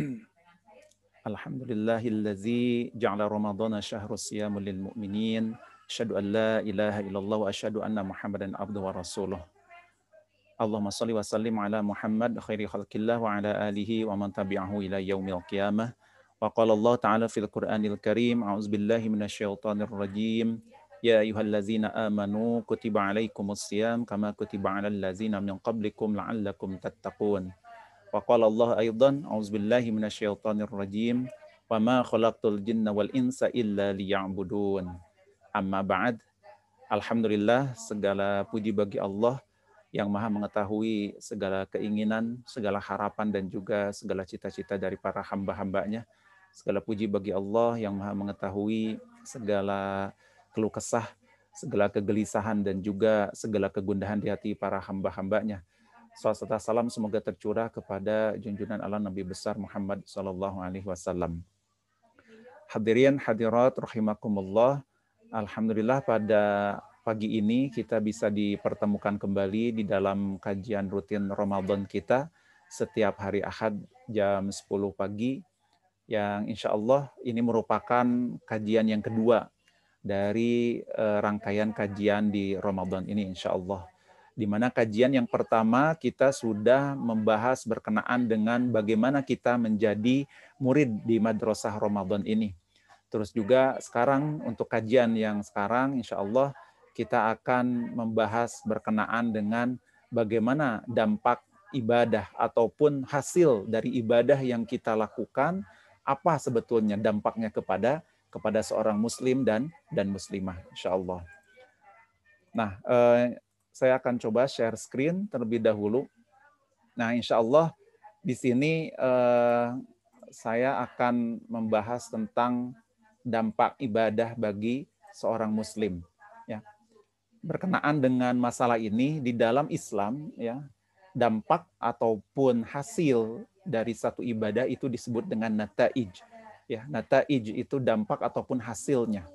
Alhamdulillahillazi ja'ala Ramadhana syahru siyamul lil mu'minin. Asyhadu an la ilaha illallah wa asyhadu anna Muhammadan abduhu wa rasuluh. Allahumma salli wa sallim ala Muhammad khairi khalqillah wa ala alihi wa man tabi'ahu ila yaumil qiyamah. Wa qala Allah ta'ala fil Qur'anil Karim, a'udzu billahi minasyaitonir rajim. Ya ayyuhallazina amanu kutiba alaikumus siyam kama kutiba alal ladzina min qablikum la'allakum tattaqun. Wa qala Allah aidan, a'udzu billahi minasyaitonir rajim. Wa ma khalaqtul jinna wal insa illa liya'budun. Amma ba'd. Alhamdulillah segala puji bagi Allah yang maha mengetahui segala keinginan, segala harapan, dan juga segala cita-cita dari para hamba-hambanya. Segala puji bagi Allah yang maha mengetahui segala keluh kesah, segala kegelisahan, dan juga segala kegundahan di hati para hamba-hambanya. Salawat salam semoga tercurah kepada junjungan Allah Nabi besar Muhammad Sallallahu Alaihi Wasallam. Hadirin hadirat rahimakumullah. Alhamdulillah pada pagi ini kita bisa dipertemukan kembali di dalam kajian rutin Ramadan kita setiap hari Ahad jam 10 pagi yang insya Allah ini merupakan kajian yang kedua dari uh, rangkaian kajian di Ramadan ini insya Allah. Di mana kajian yang pertama kita sudah membahas berkenaan dengan bagaimana kita menjadi murid di madrasah Ramadan ini. Terus juga sekarang untuk kajian yang sekarang insya Allah kita akan membahas berkenaan dengan bagaimana dampak ibadah ataupun hasil dari ibadah yang kita lakukan apa sebetulnya dampaknya kepada kepada seorang muslim dan dan muslimah insyaallah. Nah, eh, saya akan coba share screen terlebih dahulu. Nah, insyaallah di sini eh, saya akan membahas tentang dampak ibadah bagi seorang muslim berkenaan dengan masalah ini di dalam Islam ya dampak ataupun hasil dari satu ibadah itu disebut dengan nataij ya. Nataij itu dampak ataupun hasilnya.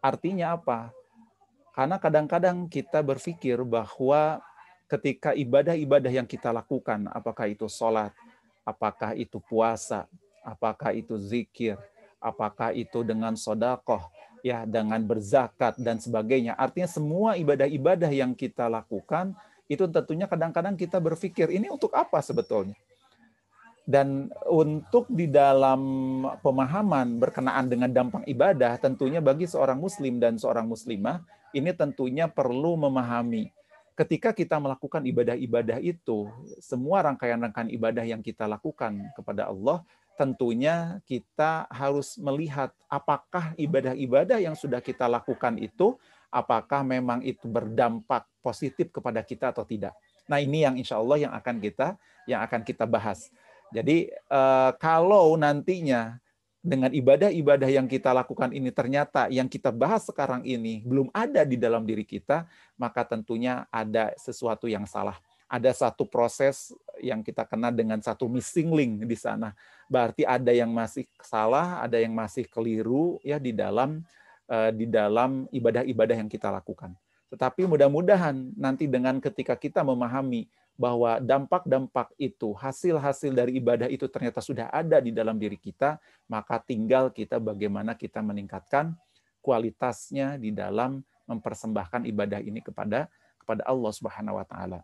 Artinya apa karena kadang-kadang kita berpikir bahwa ketika ibadah-ibadah yang kita lakukan apakah itu sholat apakah itu puasa apakah itu zikir apakah itu dengan sodakoh ya dengan berzakat dan sebagainya. Artinya semua ibadah-ibadah yang kita lakukan itu tentunya kadang-kadang kita berpikir ini untuk apa sebetulnya? Dan untuk di dalam pemahaman berkenaan dengan dampak ibadah, tentunya bagi seorang muslim dan seorang muslimah, ini tentunya perlu memahami ketika kita melakukan ibadah-ibadah itu, semua rangkaian-rangkaian ibadah yang kita lakukan kepada Allah tentunya kita harus melihat apakah ibadah-ibadah yang sudah kita lakukan itu apakah memang itu berdampak positif kepada kita atau tidak. Nah, ini yang insya Allah yang akan kita yang akan kita bahas. Jadi eh, kalau nantinya dengan ibadah-ibadah yang kita lakukan ini ternyata yang kita bahas sekarang ini belum ada di dalam diri kita, maka tentunya ada sesuatu yang salah ada satu proses yang kita kenal dengan satu missing link di sana. Berarti ada yang masih salah, ada yang masih keliru ya di dalam uh, di dalam ibadah-ibadah yang kita lakukan. Tetapi mudah-mudahan nanti dengan ketika kita memahami bahwa dampak-dampak itu, hasil-hasil dari ibadah itu ternyata sudah ada di dalam diri kita, maka tinggal kita bagaimana kita meningkatkan kualitasnya di dalam mempersembahkan ibadah ini kepada kepada Allah Subhanahu wa taala.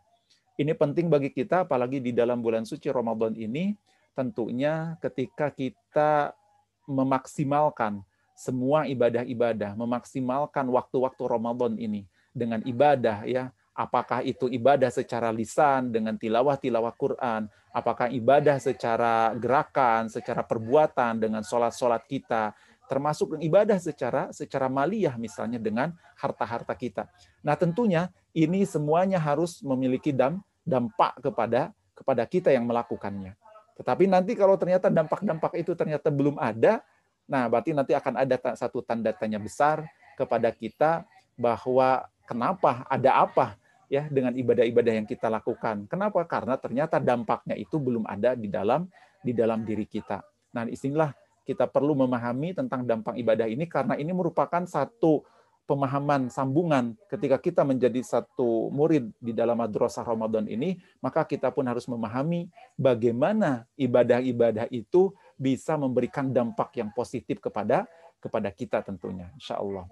Ini penting bagi kita, apalagi di dalam bulan suci Ramadan ini, tentunya ketika kita memaksimalkan semua ibadah-ibadah, memaksimalkan waktu-waktu Ramadan ini dengan ibadah ya, apakah itu ibadah secara lisan dengan tilawah-tilawah Quran, apakah ibadah secara gerakan, secara perbuatan dengan sholat-sholat kita, termasuk ibadah secara secara maliyah misalnya dengan harta-harta kita. Nah tentunya ini semuanya harus memiliki dam, dampak kepada kepada kita yang melakukannya. Tetapi nanti kalau ternyata dampak-dampak itu ternyata belum ada, nah berarti nanti akan ada satu tanda tanya besar kepada kita bahwa kenapa ada apa ya dengan ibadah-ibadah yang kita lakukan. Kenapa? Karena ternyata dampaknya itu belum ada di dalam di dalam diri kita. Nah, di sinilah kita perlu memahami tentang dampak ibadah ini karena ini merupakan satu pemahaman sambungan ketika kita menjadi satu murid di dalam madrasah Ramadan ini, maka kita pun harus memahami bagaimana ibadah-ibadah itu bisa memberikan dampak yang positif kepada kepada kita tentunya, insya Allah.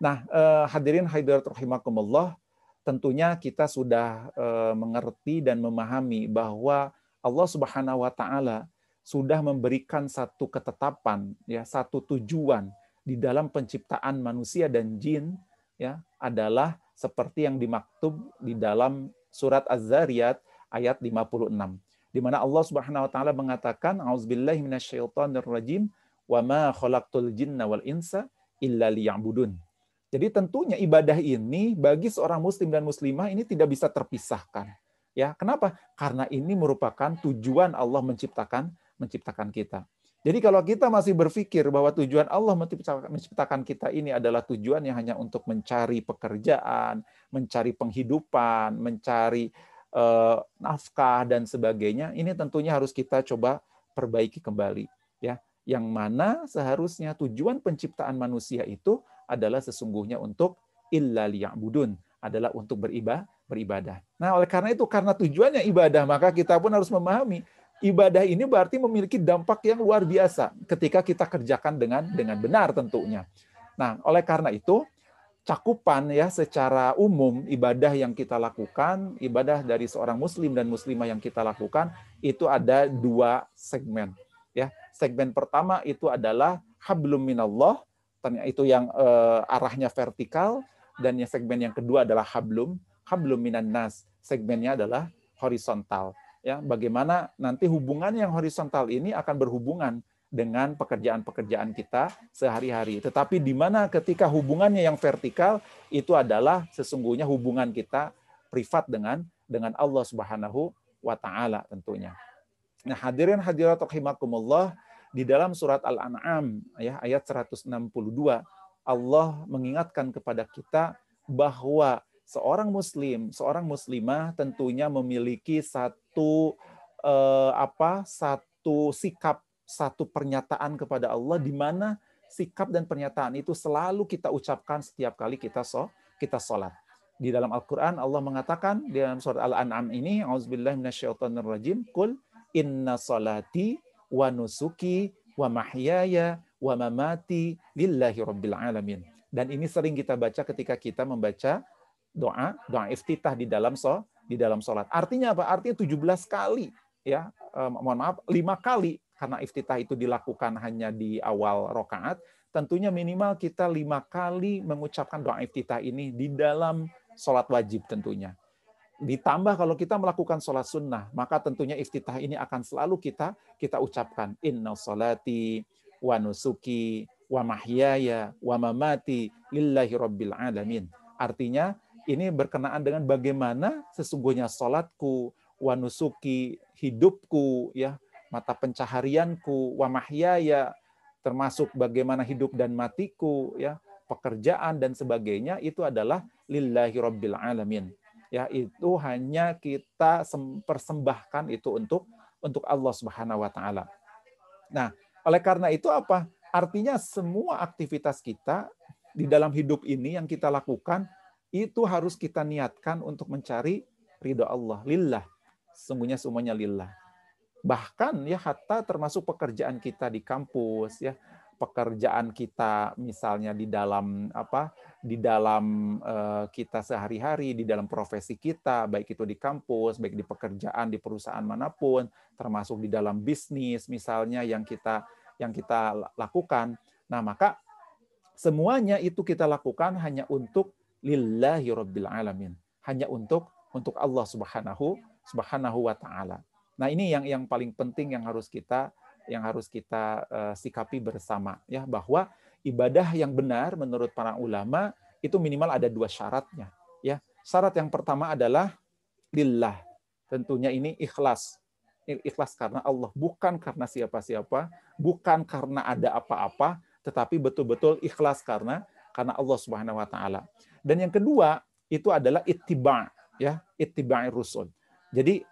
Nah, eh, hadirin hadirat rahimakumullah, tentunya kita sudah eh, mengerti dan memahami bahwa Allah Subhanahu wa taala sudah memberikan satu ketetapan ya, satu tujuan di dalam penciptaan manusia dan jin ya adalah seperti yang dimaktub di dalam surat Az-Zariyat ayat 56 di mana Allah Subhanahu wa taala mengatakan auzubillahi minasyaitonir rajim wa ma khalaqtul jinna wal insa illa liya'budun. Jadi tentunya ibadah ini bagi seorang muslim dan muslimah ini tidak bisa terpisahkan. Ya, kenapa? Karena ini merupakan tujuan Allah menciptakan menciptakan kita. Jadi kalau kita masih berpikir bahwa tujuan Allah menciptakan kita ini adalah tujuan yang hanya untuk mencari pekerjaan, mencari penghidupan, mencari uh, nafkah dan sebagainya, ini tentunya harus kita coba perbaiki kembali, ya. Yang mana seharusnya tujuan penciptaan manusia itu adalah sesungguhnya untuk illa liya'budun, adalah untuk beribadah, beribadah. Nah, oleh karena itu karena tujuannya ibadah, maka kita pun harus memahami ibadah ini berarti memiliki dampak yang luar biasa ketika kita kerjakan dengan dengan benar tentunya. Nah, oleh karena itu cakupan ya secara umum ibadah yang kita lakukan, ibadah dari seorang muslim dan muslimah yang kita lakukan itu ada dua segmen. Ya, segmen pertama itu adalah hablum minallah, itu yang eh, arahnya vertikal dan yang segmen yang kedua adalah hablum, hablum minan nas. Segmennya adalah horizontal ya bagaimana nanti hubungan yang horizontal ini akan berhubungan dengan pekerjaan-pekerjaan kita sehari-hari. Tetapi di mana ketika hubungannya yang vertikal itu adalah sesungguhnya hubungan kita privat dengan dengan Allah Subhanahu wa taala tentunya. Nah, hadirin hadirat rahimakumullah di dalam surat Al-An'am ya ayat 162 Allah mengingatkan kepada kita bahwa seorang muslim, seorang muslimah tentunya memiliki satu eh, apa? satu sikap, satu pernyataan kepada Allah di mana sikap dan pernyataan itu selalu kita ucapkan setiap kali kita so, kita sholat. Di dalam Al-Quran Allah mengatakan di dalam surat Al-An'am ini, Auzubillah rajim, Kul inna salati wa nusuki wa mahyaya wa mamati lillahi rabbil alamin. Dan ini sering kita baca ketika kita membaca doa doa iftitah di dalam so di dalam sholat. Artinya apa? Artinya 17 kali ya eh, mohon maaf lima kali karena iftitah itu dilakukan hanya di awal rokaat. Tentunya minimal kita lima kali mengucapkan doa iftitah ini di dalam sholat wajib tentunya. Ditambah kalau kita melakukan sholat sunnah, maka tentunya iftitah ini akan selalu kita kita ucapkan inna salati wa nusuki wa mahyaya wa mamati lillahi rabbil alamin. Artinya ini berkenaan dengan bagaimana sesungguhnya salatku, wanusuki, hidupku, ya, mata pencaharianku, wa mahyaya, termasuk bagaimana hidup dan matiku, ya, pekerjaan dan sebagainya itu adalah lillahi rabbil alamin. Ya, itu hanya kita persembahkan itu untuk untuk Allah Subhanahu wa taala. Nah, oleh karena itu apa? Artinya semua aktivitas kita di dalam hidup ini yang kita lakukan itu harus kita niatkan untuk mencari ridho Allah. Lillah. Sesungguhnya semuanya lillah. Bahkan ya hatta termasuk pekerjaan kita di kampus ya, pekerjaan kita misalnya di dalam apa di dalam uh, kita sehari-hari di dalam profesi kita baik itu di kampus baik di pekerjaan di perusahaan mana pun termasuk di dalam bisnis misalnya yang kita yang kita lakukan nah maka semuanya itu kita lakukan hanya untuk lillahi rabbil alamin. Hanya untuk untuk Allah Subhanahu Subhanahu wa taala. Nah, ini yang yang paling penting yang harus kita yang harus kita uh, sikapi bersama ya bahwa ibadah yang benar menurut para ulama itu minimal ada dua syaratnya ya. Syarat yang pertama adalah lillah. Tentunya ini ikhlas. Ikhlas karena Allah, bukan karena siapa-siapa, bukan karena ada apa-apa, tetapi betul-betul ikhlas karena karena Allah Subhanahu wa taala. Dan yang kedua itu adalah ittiba, ya, ittiba'i rusul. Jadi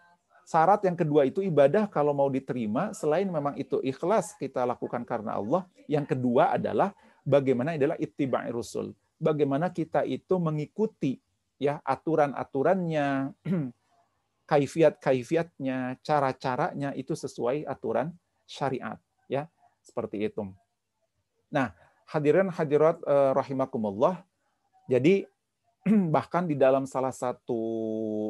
syarat yang kedua itu ibadah kalau mau diterima selain memang itu ikhlas kita lakukan karena Allah, yang kedua adalah bagaimana adalah ittiba'i rusul. Bagaimana kita itu mengikuti ya aturan-aturannya, kaifiat-kaifiatnya, cara-caranya itu sesuai aturan syariat ya. Seperti itu. Nah, hadirin hadirat eh, rahimakumullah. Jadi bahkan di dalam salah satu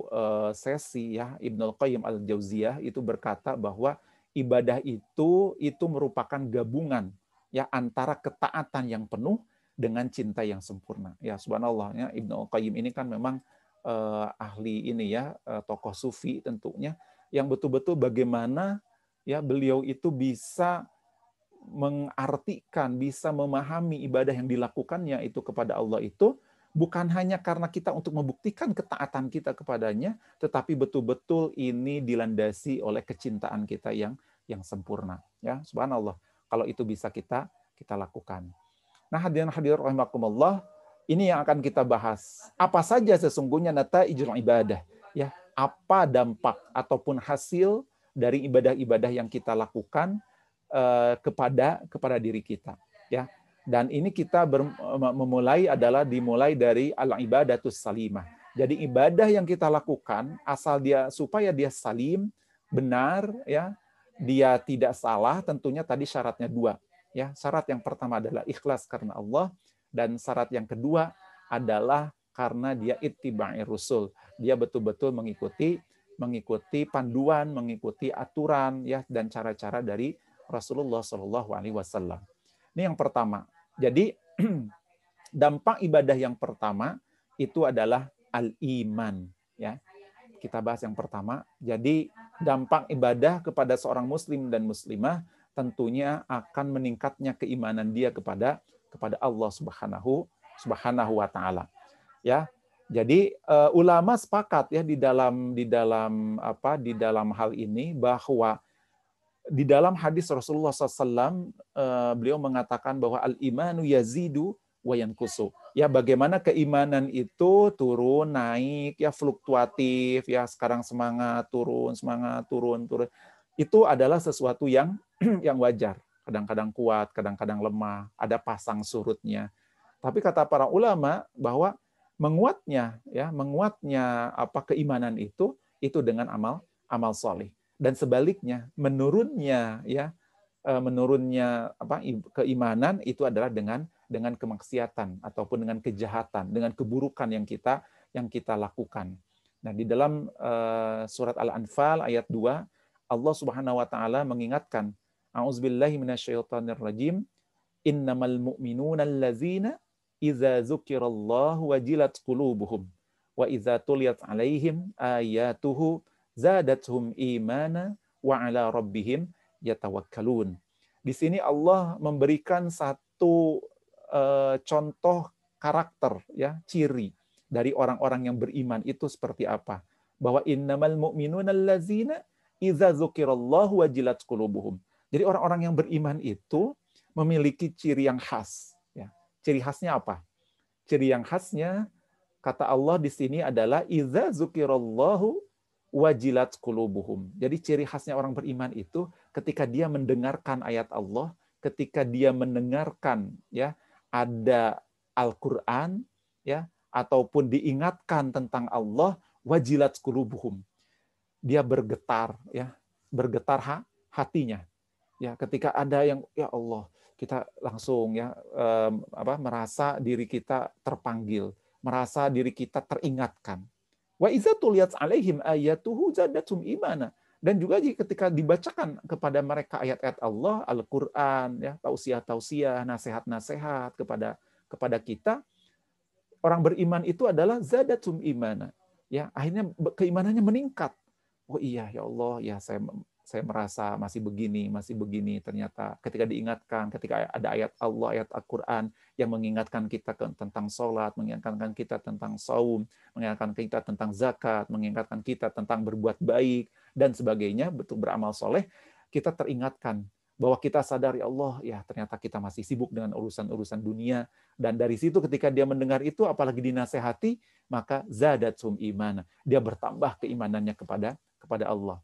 eh, sesi ya Ibnu Qayyim Al-Jauziyah itu berkata bahwa ibadah itu itu merupakan gabungan ya antara ketaatan yang penuh dengan cinta yang sempurna. Ya subhanallah ya Ibnu Qayyim ini kan memang uh, ahli ini ya uh, tokoh sufi tentunya yang betul-betul bagaimana ya beliau itu bisa mengartikan, bisa memahami ibadah yang dilakukannya itu kepada Allah itu bukan hanya karena kita untuk membuktikan ketaatan kita kepadanya, tetapi betul-betul ini dilandasi oleh kecintaan kita yang yang sempurna. Ya, subhanallah. Kalau itu bisa kita kita lakukan. Nah, hadirin hadirat rahimakumullah, ini yang akan kita bahas. Apa saja sesungguhnya nata ijul ibadah? Ya, apa dampak ataupun hasil dari ibadah-ibadah yang kita lakukan uh, kepada kepada diri kita, ya. Dan ini kita memulai adalah dimulai dari al ibadatus salimah. Jadi ibadah yang kita lakukan asal dia supaya dia salim, benar ya, dia tidak salah, tentunya tadi syaratnya dua. Ya, syarat yang pertama adalah ikhlas karena Allah dan syarat yang kedua adalah karena dia ittiba'i rusul. Dia betul-betul mengikuti mengikuti panduan, mengikuti aturan ya dan cara-cara dari Rasulullah Shallallahu alaihi wasallam. Ini yang pertama. Jadi dampak ibadah yang pertama itu adalah al-iman ya kita bahas yang pertama. Jadi dampak ibadah kepada seorang muslim dan muslimah tentunya akan meningkatnya keimanan dia kepada kepada Allah Subhanahu Subhanahu wa taala. Ya. Jadi uh, ulama sepakat ya di dalam di dalam apa di dalam hal ini bahwa di dalam hadis Rasulullah SAW eh, beliau mengatakan bahwa al imanu yazidu wayan kusu. Ya bagaimana keimanan itu turun, naik, ya fluktuatif, ya sekarang semangat turun, semangat turun, turun. Itu adalah sesuatu yang yang wajar. Kadang-kadang kuat, kadang-kadang lemah, ada pasang surutnya. Tapi kata para ulama bahwa menguatnya ya menguatnya apa keimanan itu itu dengan amal amal soleh dan sebaliknya menurunnya ya eh, menurunnya apa keimanan itu adalah dengan dengan kemaksiatan ataupun dengan kejahatan, dengan keburukan yang kita yang kita lakukan. Nah, di dalam uh, surat Al-Anfal ayat 2, Allah Subhanahu wa taala mengingatkan, A'udzubillahi minasyaitonir rajim, innamal mu'minuna allazina idza dzukirallahu wajilat qulubuhum wa idza tuliyat alaihim ayatuhu zadatuhum imana wa ala rabbihim yatawakkalun. Di sini Allah memberikan satu uh, contoh karakter ya ciri dari orang-orang yang beriman itu seperti apa. Bahwa innamal mu'minuna allazina idza dzukirallahu wajilat qulubuhum. Jadi orang-orang yang beriman itu memiliki ciri yang khas ya. Ciri khasnya apa? Ciri yang khasnya kata Allah di sini adalah idza dzukirallahu wajilat qulubuhum jadi ciri khasnya orang beriman itu ketika dia mendengarkan ayat Allah ketika dia mendengarkan ya ada Al-Qur'an ya ataupun diingatkan tentang Allah wajilat qulubuhum. Dia bergetar ya, bergetar ha, hatinya. Ya, ketika ada yang ya Allah, kita langsung ya um, apa merasa diri kita terpanggil, merasa diri kita teringatkan. Wa iza tuliyat alaihim ayatuhu zadatum imana. Dan juga ketika dibacakan kepada mereka ayat-ayat Allah, Al-Quran, ya, tausiah-tausiah, nasihat-nasihat kepada kepada kita, orang beriman itu adalah zadatum imana. Ya, akhirnya keimanannya meningkat. Oh iya ya Allah, ya saya saya merasa masih begini, masih begini. Ternyata ketika diingatkan, ketika ada ayat Allah, ayat Al-Quran yang mengingatkan kita tentang sholat, mengingatkan kita tentang saum, mengingatkan kita tentang zakat, mengingatkan kita tentang berbuat baik, dan sebagainya, betul beramal soleh, kita teringatkan bahwa kita sadar ya Allah, ya ternyata kita masih sibuk dengan urusan-urusan dunia. Dan dari situ ketika dia mendengar itu, apalagi dinasehati, maka zadat sum iman. Dia bertambah keimanannya kepada kepada Allah.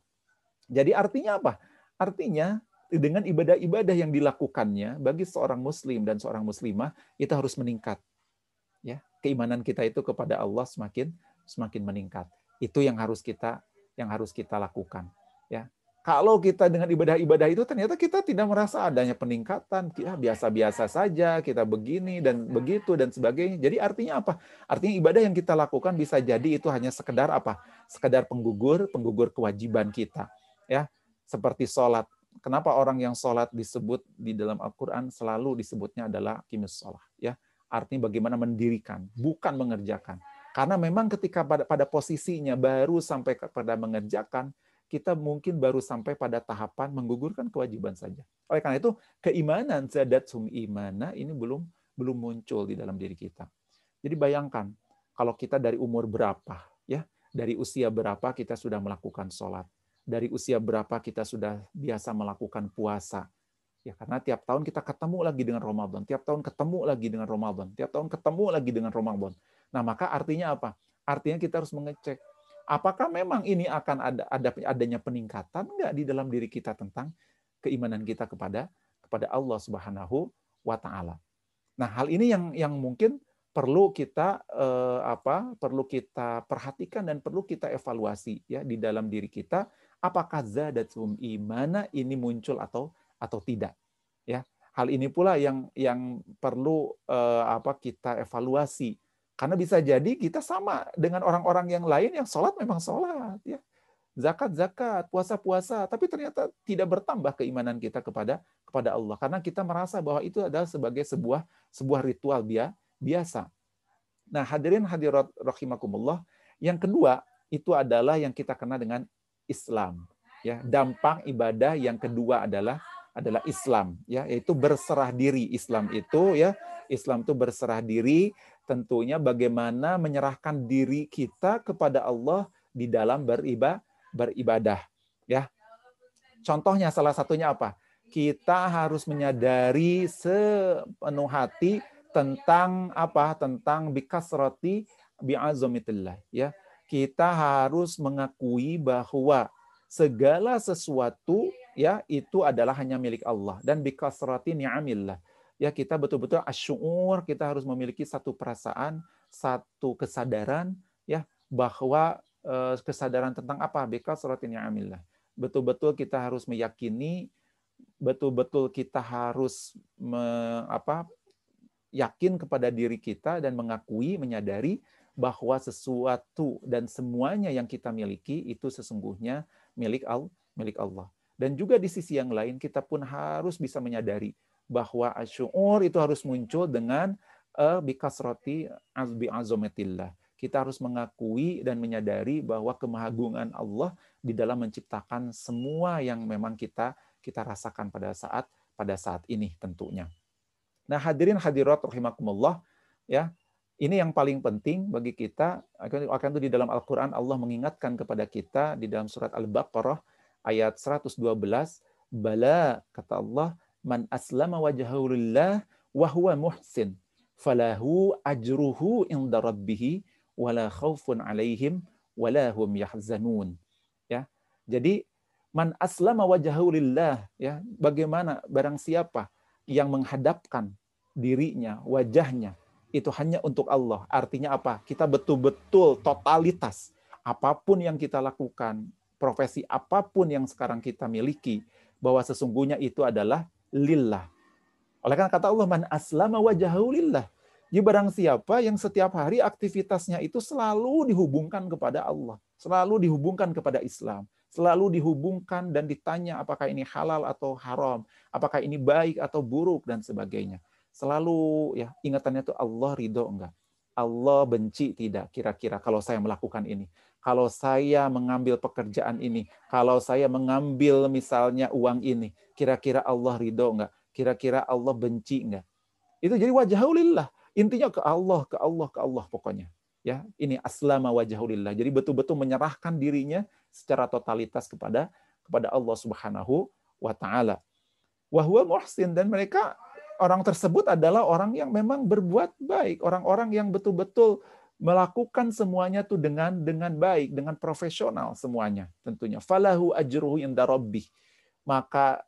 Jadi artinya apa? Artinya dengan ibadah-ibadah yang dilakukannya bagi seorang muslim dan seorang muslimah itu harus meningkat. Ya, keimanan kita itu kepada Allah semakin semakin meningkat. Itu yang harus kita yang harus kita lakukan, ya. Kalau kita dengan ibadah-ibadah itu ternyata kita tidak merasa adanya peningkatan, ya biasa-biasa saja, kita begini dan begitu dan sebagainya. Jadi artinya apa? Artinya ibadah yang kita lakukan bisa jadi itu hanya sekedar apa? Sekedar penggugur, penggugur kewajiban kita. Ya, seperti sholat. Kenapa orang yang sholat disebut di dalam Al-Quran selalu disebutnya adalah kimis sholat? Ya, artinya bagaimana mendirikan, bukan mengerjakan. Karena memang ketika pada, pada posisinya baru sampai kepada mengerjakan, kita mungkin baru sampai pada tahapan menggugurkan kewajiban saja. Oleh karena itu, keimanan zadat sum imana ini belum belum muncul di dalam diri kita. Jadi bayangkan kalau kita dari umur berapa, ya, dari usia berapa kita sudah melakukan sholat, dari usia berapa kita sudah biasa melakukan puasa. Ya, karena tiap tahun kita ketemu lagi dengan Ramadan, tiap tahun ketemu lagi dengan Ramadan, tiap tahun ketemu lagi dengan Ramadan. Nah, maka artinya apa? Artinya kita harus mengecek apakah memang ini akan ada, ada adanya peningkatan enggak di dalam diri kita tentang keimanan kita kepada kepada Allah Subhanahu wa taala. Nah, hal ini yang yang mungkin perlu kita eh, apa? perlu kita perhatikan dan perlu kita evaluasi ya di dalam diri kita apakah zadatum imana ini muncul atau atau tidak. Ya. Hal ini pula yang yang perlu eh, apa kita evaluasi karena bisa jadi kita sama dengan orang-orang yang lain yang sholat memang sholat. Ya. Zakat, zakat, puasa, puasa. Tapi ternyata tidak bertambah keimanan kita kepada kepada Allah. Karena kita merasa bahwa itu adalah sebagai sebuah sebuah ritual biasa. Nah hadirin hadirat rahimakumullah. Yang kedua itu adalah yang kita kenal dengan Islam. Ya, dampak ibadah yang kedua adalah adalah Islam ya. Yaitu berserah diri. Islam itu ya Islam itu berserah diri. Tentunya bagaimana menyerahkan diri kita kepada Allah di dalam beribadah beribadah ya. Contohnya salah satunya apa? Kita harus menyadari sepenuh hati tentang apa? Tentang bikasrati bi'azamitillah ya kita harus mengakui bahwa segala sesuatu ya itu adalah hanya milik Allah dan bikasrati ni'amillah. Ya kita betul-betul asyur, kita harus memiliki satu perasaan, satu kesadaran ya bahwa eh, kesadaran tentang apa? Bikasrati ni'amillah. Betul-betul kita harus meyakini betul-betul kita harus me, apa yakin kepada diri kita dan mengakui, menyadari bahwa sesuatu dan semuanya yang kita miliki itu sesungguhnya milik Allah, milik Allah. Dan juga di sisi yang lain kita pun harus bisa menyadari bahwa asyur itu harus muncul dengan uh, bikasroti azbi azometillah. Kita harus mengakui dan menyadari bahwa kemahagungan Allah di dalam menciptakan semua yang memang kita kita rasakan pada saat pada saat ini tentunya. Nah, hadirin hadirat rahimakumullah ya. Ini yang paling penting bagi kita akan itu di dalam Al-Qur'an Allah mengingatkan kepada kita di dalam surat Al-Baqarah ayat 112 bala kata Allah man aslama wajhahu lillah wa huwa muhsin falahu ajruhu inda rabbih wala khaufun alaihim wala hum yahzanun. Ya jadi man aslama wajhahu lillah ya bagaimana barang siapa yang menghadapkan dirinya wajahnya itu hanya untuk Allah artinya apa kita betul-betul totalitas apa pun yang kita lakukan profesi apa pun yang sekarang kita miliki, bahwa sesungguhnya itu adalah lillah. Oleh karena kata Allah, man aslama wajahu lillah. Jadi barang siapa yang setiap hari aktivitasnya itu selalu dihubungkan kepada Allah. Selalu dihubungkan kepada Islam. Selalu dihubungkan dan ditanya apakah ini halal atau haram. Apakah ini baik atau buruk dan sebagainya. Selalu ya ingatannya itu Allah ridho enggak. Allah benci tidak kira-kira kalau saya melakukan ini kalau saya mengambil pekerjaan ini, kalau saya mengambil misalnya uang ini, kira-kira Allah ridho enggak? Kira-kira Allah benci enggak? Itu jadi wajahulillah. Intinya ke Allah, ke Allah, ke Allah pokoknya. Ya, ini aslama wajahulillah. Jadi betul-betul menyerahkan dirinya secara totalitas kepada kepada Allah Subhanahu wa taala. Wahwa muhsin dan mereka orang tersebut adalah orang yang memang berbuat baik, orang-orang yang betul-betul melakukan semuanya tuh dengan dengan baik, dengan profesional semuanya tentunya. Falahu ajruhu inda rabbih. Maka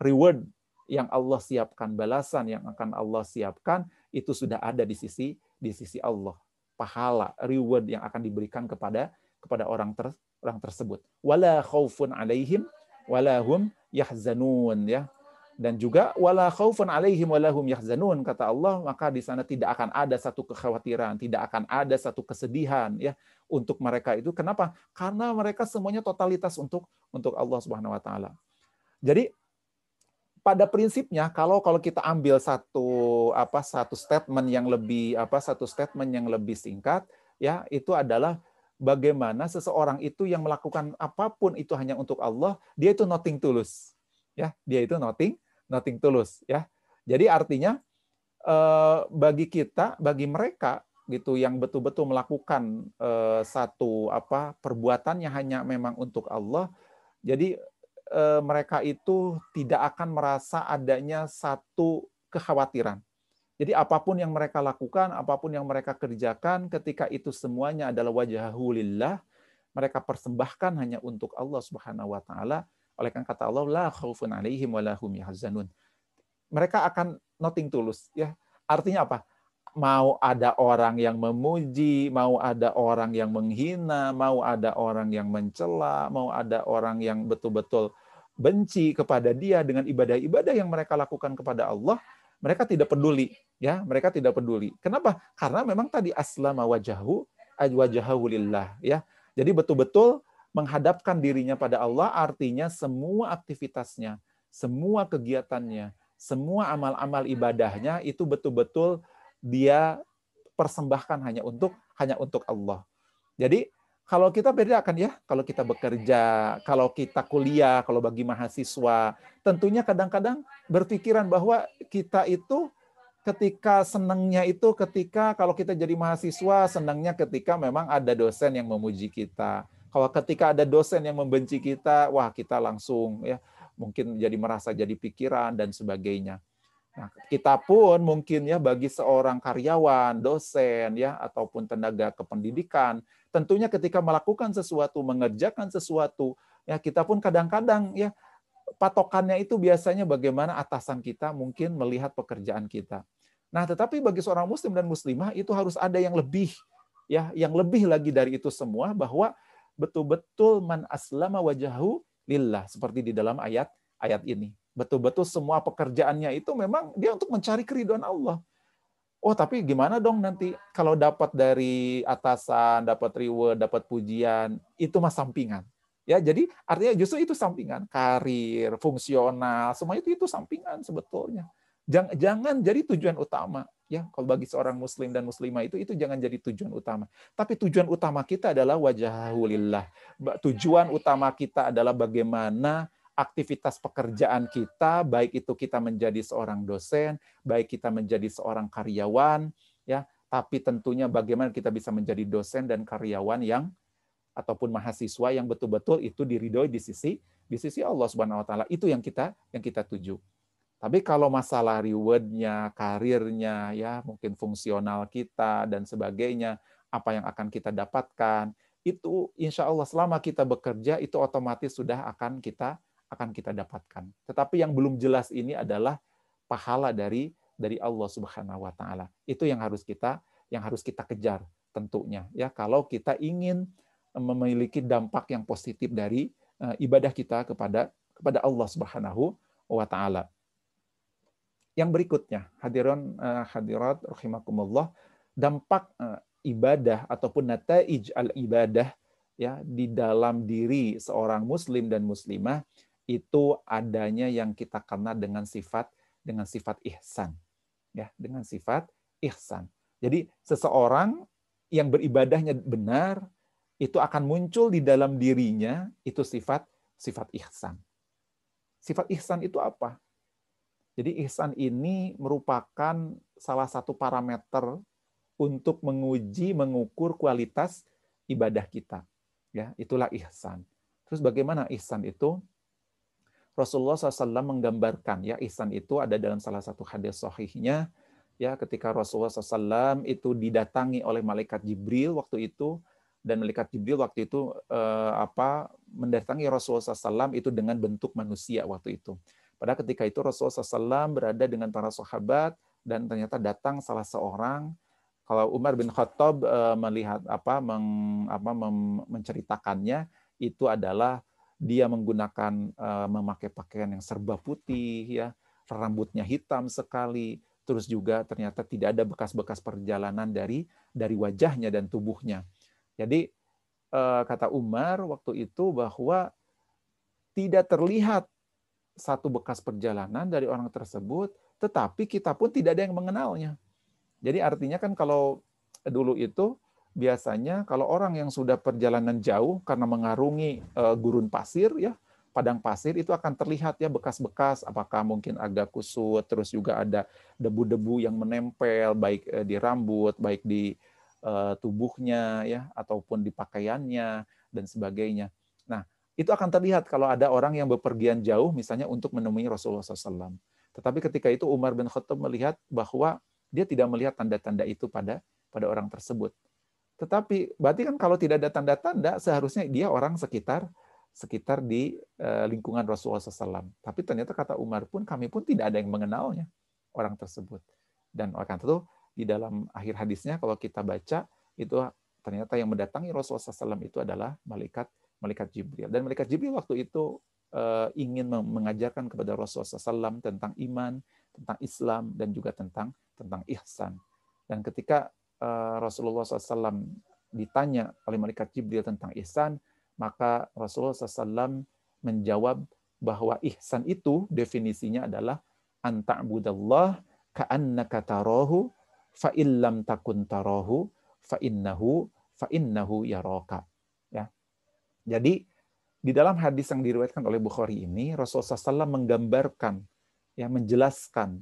reward yang Allah siapkan, balasan yang akan Allah siapkan itu sudah ada di sisi di sisi Allah. Pahala, reward yang akan diberikan kepada kepada orang ter, orang tersebut. Wala khaufun alaihim wala hum yahzanun ya. Dan juga wala khaufun alaihim wala hum yahzanun kata Allah, maka di sana tidak akan ada satu kekhawatiran, tidak akan ada satu kesedihan ya untuk mereka itu. Kenapa? Karena mereka semuanya totalitas untuk untuk Allah Subhanahu wa taala. Jadi pada prinsipnya kalau kalau kita ambil satu apa satu statement yang lebih apa satu statement yang lebih singkat ya itu adalah bagaimana seseorang itu yang melakukan apa pun itu hanya untuk Allah dia itu nothing tulus ya dia itu nothing nothing tulus ya jadi artinya eh, bagi kita bagi mereka gitu yang betul-betul melakukan eh, satu apa perbuatannya hanya memang untuk Allah jadi Eh, mereka itu tidak akan merasa adanya satu kekhawatiran. Jadi apa pun yang mereka lakukan, apa pun yang mereka kerjakan, ketika itu semuanya adalah wajahulillah, lillah, mereka persembahkan hanya untuk Allah Subhanahu wa taala. Oleh karena kata Allah, la khaufun alaihim wa lahum yahzanun. Mereka akan nothing tulus, ya. Artinya apa? Mau ada orang yang memuji, mau ada orang yang menghina, mau ada orang yang mencela, mau ada orang yang betul-betul benci kepada dia dengan ibadah-ibadah yang mereka lakukan kepada Allah, mereka tidak peduli, ya, mereka tidak peduli. Kenapa? Karena memang tadi aslama wajahu wajahu lillah, ya. Jadi betul-betul menghadapkan dirinya pada Allah artinya semua aktivitasnya, semua kegiatannya, semua amal-amal ibadahnya itu betul-betul dia persembahkan hanya untuk hanya untuk Allah. Jadi kalau kita bedakan ya, kalau kita bekerja, kalau kita kuliah, kalau bagi mahasiswa, tentunya kadang-kadang berpikiran bahwa kita itu ketika senangnya itu ketika kalau kita jadi mahasiswa senangnya ketika memang ada dosen yang memuji kita. Kalau ketika ada dosen yang membenci kita, wah kita langsung ya mungkin jadi merasa jadi pikiran dan sebagainya. Nah, kita pun mungkin ya bagi seorang karyawan, dosen ya ataupun tenaga kependidikan, tentunya ketika melakukan sesuatu, mengerjakan sesuatu, ya kita pun kadang-kadang ya patokannya itu biasanya bagaimana atasan kita mungkin melihat pekerjaan kita. Nah, tetapi bagi seorang muslim dan muslimah itu harus ada yang lebih ya, yang lebih lagi dari itu semua bahwa betul-betul man aslama wajahu lillah seperti di dalam ayat ayat ini betul-betul semua pekerjaannya itu memang dia untuk mencari keriduan Allah. Oh, tapi gimana dong nanti kalau dapat dari atasan, dapat reward, dapat pujian, itu mah sampingan. Ya, jadi artinya justru itu sampingan, karir, fungsional, semua itu itu sampingan sebetulnya. Jangan, jangan jadi tujuan utama ya kalau bagi seorang muslim dan muslimah itu itu jangan jadi tujuan utama tapi tujuan utama kita adalah wajahulillah tujuan utama kita adalah bagaimana aktivitas pekerjaan kita, baik itu kita menjadi seorang dosen, baik kita menjadi seorang karyawan, ya, tapi tentunya bagaimana kita bisa menjadi dosen dan karyawan yang ataupun mahasiswa yang betul-betul itu diridhoi di sisi di sisi Allah Subhanahu wa taala. Itu yang kita yang kita tuju. Tapi kalau masalah rewardnya, karirnya, ya mungkin fungsional kita dan sebagainya, apa yang akan kita dapatkan, itu insya Allah selama kita bekerja itu otomatis sudah akan kita akan kita dapatkan. Tetapi yang belum jelas ini adalah pahala dari dari Allah Subhanahu wa taala. Itu yang harus kita yang harus kita kejar tentunya ya kalau kita ingin memiliki dampak yang positif dari uh, ibadah kita kepada kepada Allah Subhanahu wa taala. Yang berikutnya, hadirin uh, hadirat rahimakumullah, dampak uh, ibadah ataupun nataij al ibadah ya di dalam diri seorang muslim dan muslimah itu adanya yang kita kenal dengan sifat dengan sifat ihsan ya dengan sifat ihsan. Jadi seseorang yang beribadahnya benar itu akan muncul di dalam dirinya itu sifat sifat ihsan. Sifat ihsan itu apa jadi ihsan ini merupakan salah satu parameter untuk menguji mengukur kualitas ibadah kita. Ya itulah ihsan. Terus bagaimana ihsan itu? Rasulullah SAW menggambarkan ya ihsan itu ada dalam salah satu hadis sahihnya ya ketika Rasulullah SAW itu didatangi oleh malaikat Jibril waktu itu dan malaikat Jibril waktu itu eh, apa mendatangi Rasulullah SAW itu dengan bentuk manusia waktu itu. Pada ketika itu Rasulullah SAW berada dengan para sahabat dan ternyata datang salah seorang. Kalau Umar bin Khattab uh, melihat apa, meng, apa mem, menceritakannya itu adalah dia menggunakan uh, memakai pakaian yang serba putih ya, rambutnya hitam sekali, terus juga ternyata tidak ada bekas-bekas perjalanan dari dari wajahnya dan tubuhnya. Jadi uh, kata Umar waktu itu bahwa tidak terlihat satu bekas perjalanan dari orang tersebut, tetapi kita pun tidak ada yang mengenalnya. Jadi artinya kan kalau dulu itu biasanya kalau orang yang sudah perjalanan jauh karena mengarungi uh, gurun pasir ya, padang pasir itu akan terlihat ya bekas-bekas apakah mungkin agak kusut terus juga ada debu-debu yang menempel baik uh, di rambut, baik di uh, tubuhnya ya ataupun di pakaiannya dan sebagainya. Itu akan terlihat kalau ada orang yang bepergian jauh misalnya untuk menemui Rasulullah SAW. Tetapi ketika itu Umar bin Khattab melihat bahwa dia tidak melihat tanda-tanda itu pada pada orang tersebut. Tetapi berarti kan kalau tidak ada tanda-tanda seharusnya dia orang sekitar sekitar di eh, lingkungan Rasulullah SAW. Tapi ternyata kata Umar pun kami pun tidak ada yang mengenalnya orang tersebut. Dan oleh karena itu di dalam akhir hadisnya kalau kita baca itu ternyata yang mendatangi Rasulullah SAW itu adalah malaikat malaikat Jibril. Dan malaikat Jibril waktu itu eh, ingin mengajarkan kepada Rasulullah SAW tentang iman, tentang Islam dan juga tentang tentang ihsan. Dan ketika uh, Rasulullah SAW ditanya oleh malaikat Jibril tentang ihsan, maka Rasulullah SAW menjawab bahwa ihsan itu definisinya adalah anta'budallah ka'annaka tarahu fa illam takun tarahu fa yaraka. Jadi di dalam hadis yang diriwayatkan oleh Bukhari ini Rasulullah SAW menggambarkan ya menjelaskan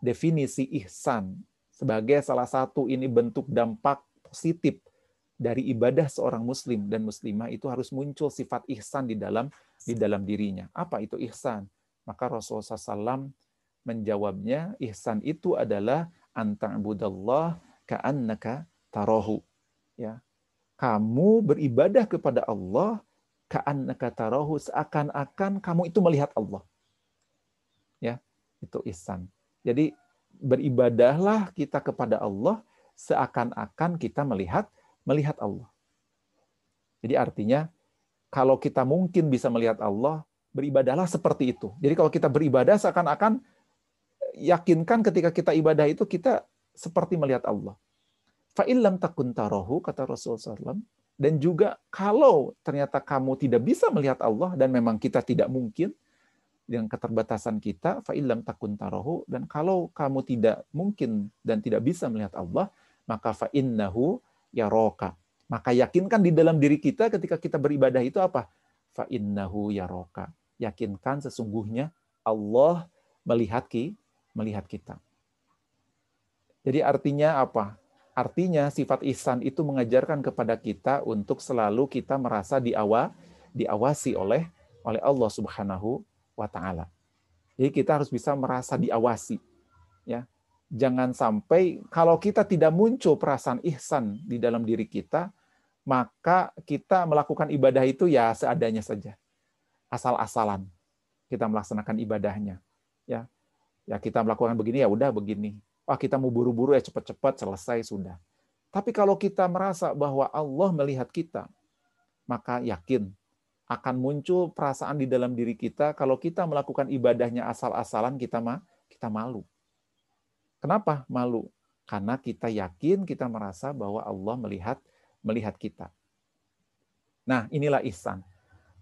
definisi ihsan sebagai salah satu ini bentuk dampak positif dari ibadah seorang muslim dan muslimah itu harus muncul sifat ihsan di dalam di dalam dirinya. Apa itu ihsan? Maka Rasulullah SAW menjawabnya, ihsan itu adalah anta'budallah ka'annaka tarohu. Ya. Kamu beribadah kepada Allah ka'annaka seakan-akan kamu itu melihat Allah. Ya, itu ihsan. Jadi beribadahlah kita kepada Allah seakan-akan kita melihat melihat Allah. Jadi artinya kalau kita mungkin bisa melihat Allah, beribadahlah seperti itu. Jadi kalau kita beribadah seakan-akan yakinkan ketika kita ibadah itu kita seperti melihat Allah. Fa'illam takun tarohu, kata Rasulullah SAW. Dan juga kalau ternyata kamu tidak bisa melihat Allah, dan memang kita tidak mungkin, dengan keterbatasan kita fa'ilam takun tarohu dan kalau kamu tidak mungkin dan tidak bisa melihat Allah maka fa'innahu yaroka. Maka yakinkan di dalam diri kita ketika kita beribadah itu apa? Fa'innahu yaroka. Yakinkan sesungguhnya Allah melihat ki melihat kita. Jadi artinya apa artinya sifat ihsan itu mengajarkan kepada kita untuk selalu kita merasa diawa diawasi oleh oleh Allah Subhanahu wa taala. Jadi kita harus bisa merasa diawasi. Ya. Jangan sampai kalau kita tidak muncul perasaan ihsan di dalam diri kita, maka kita melakukan ibadah itu ya seadanya saja. Asal-asalan kita melaksanakan ibadahnya. Ya. Ya kita melakukan begini ya udah begini. Wah, kita mau buru-buru ya cepat-cepat selesai sudah. Tapi kalau kita merasa bahwa Allah melihat kita, maka yakin akan muncul perasaan di dalam diri kita kalau kita melakukan ibadahnya asal-asalan kita mah kita malu. Kenapa malu? Karena kita yakin kita merasa bahwa Allah melihat melihat kita. Nah, inilah ihsan.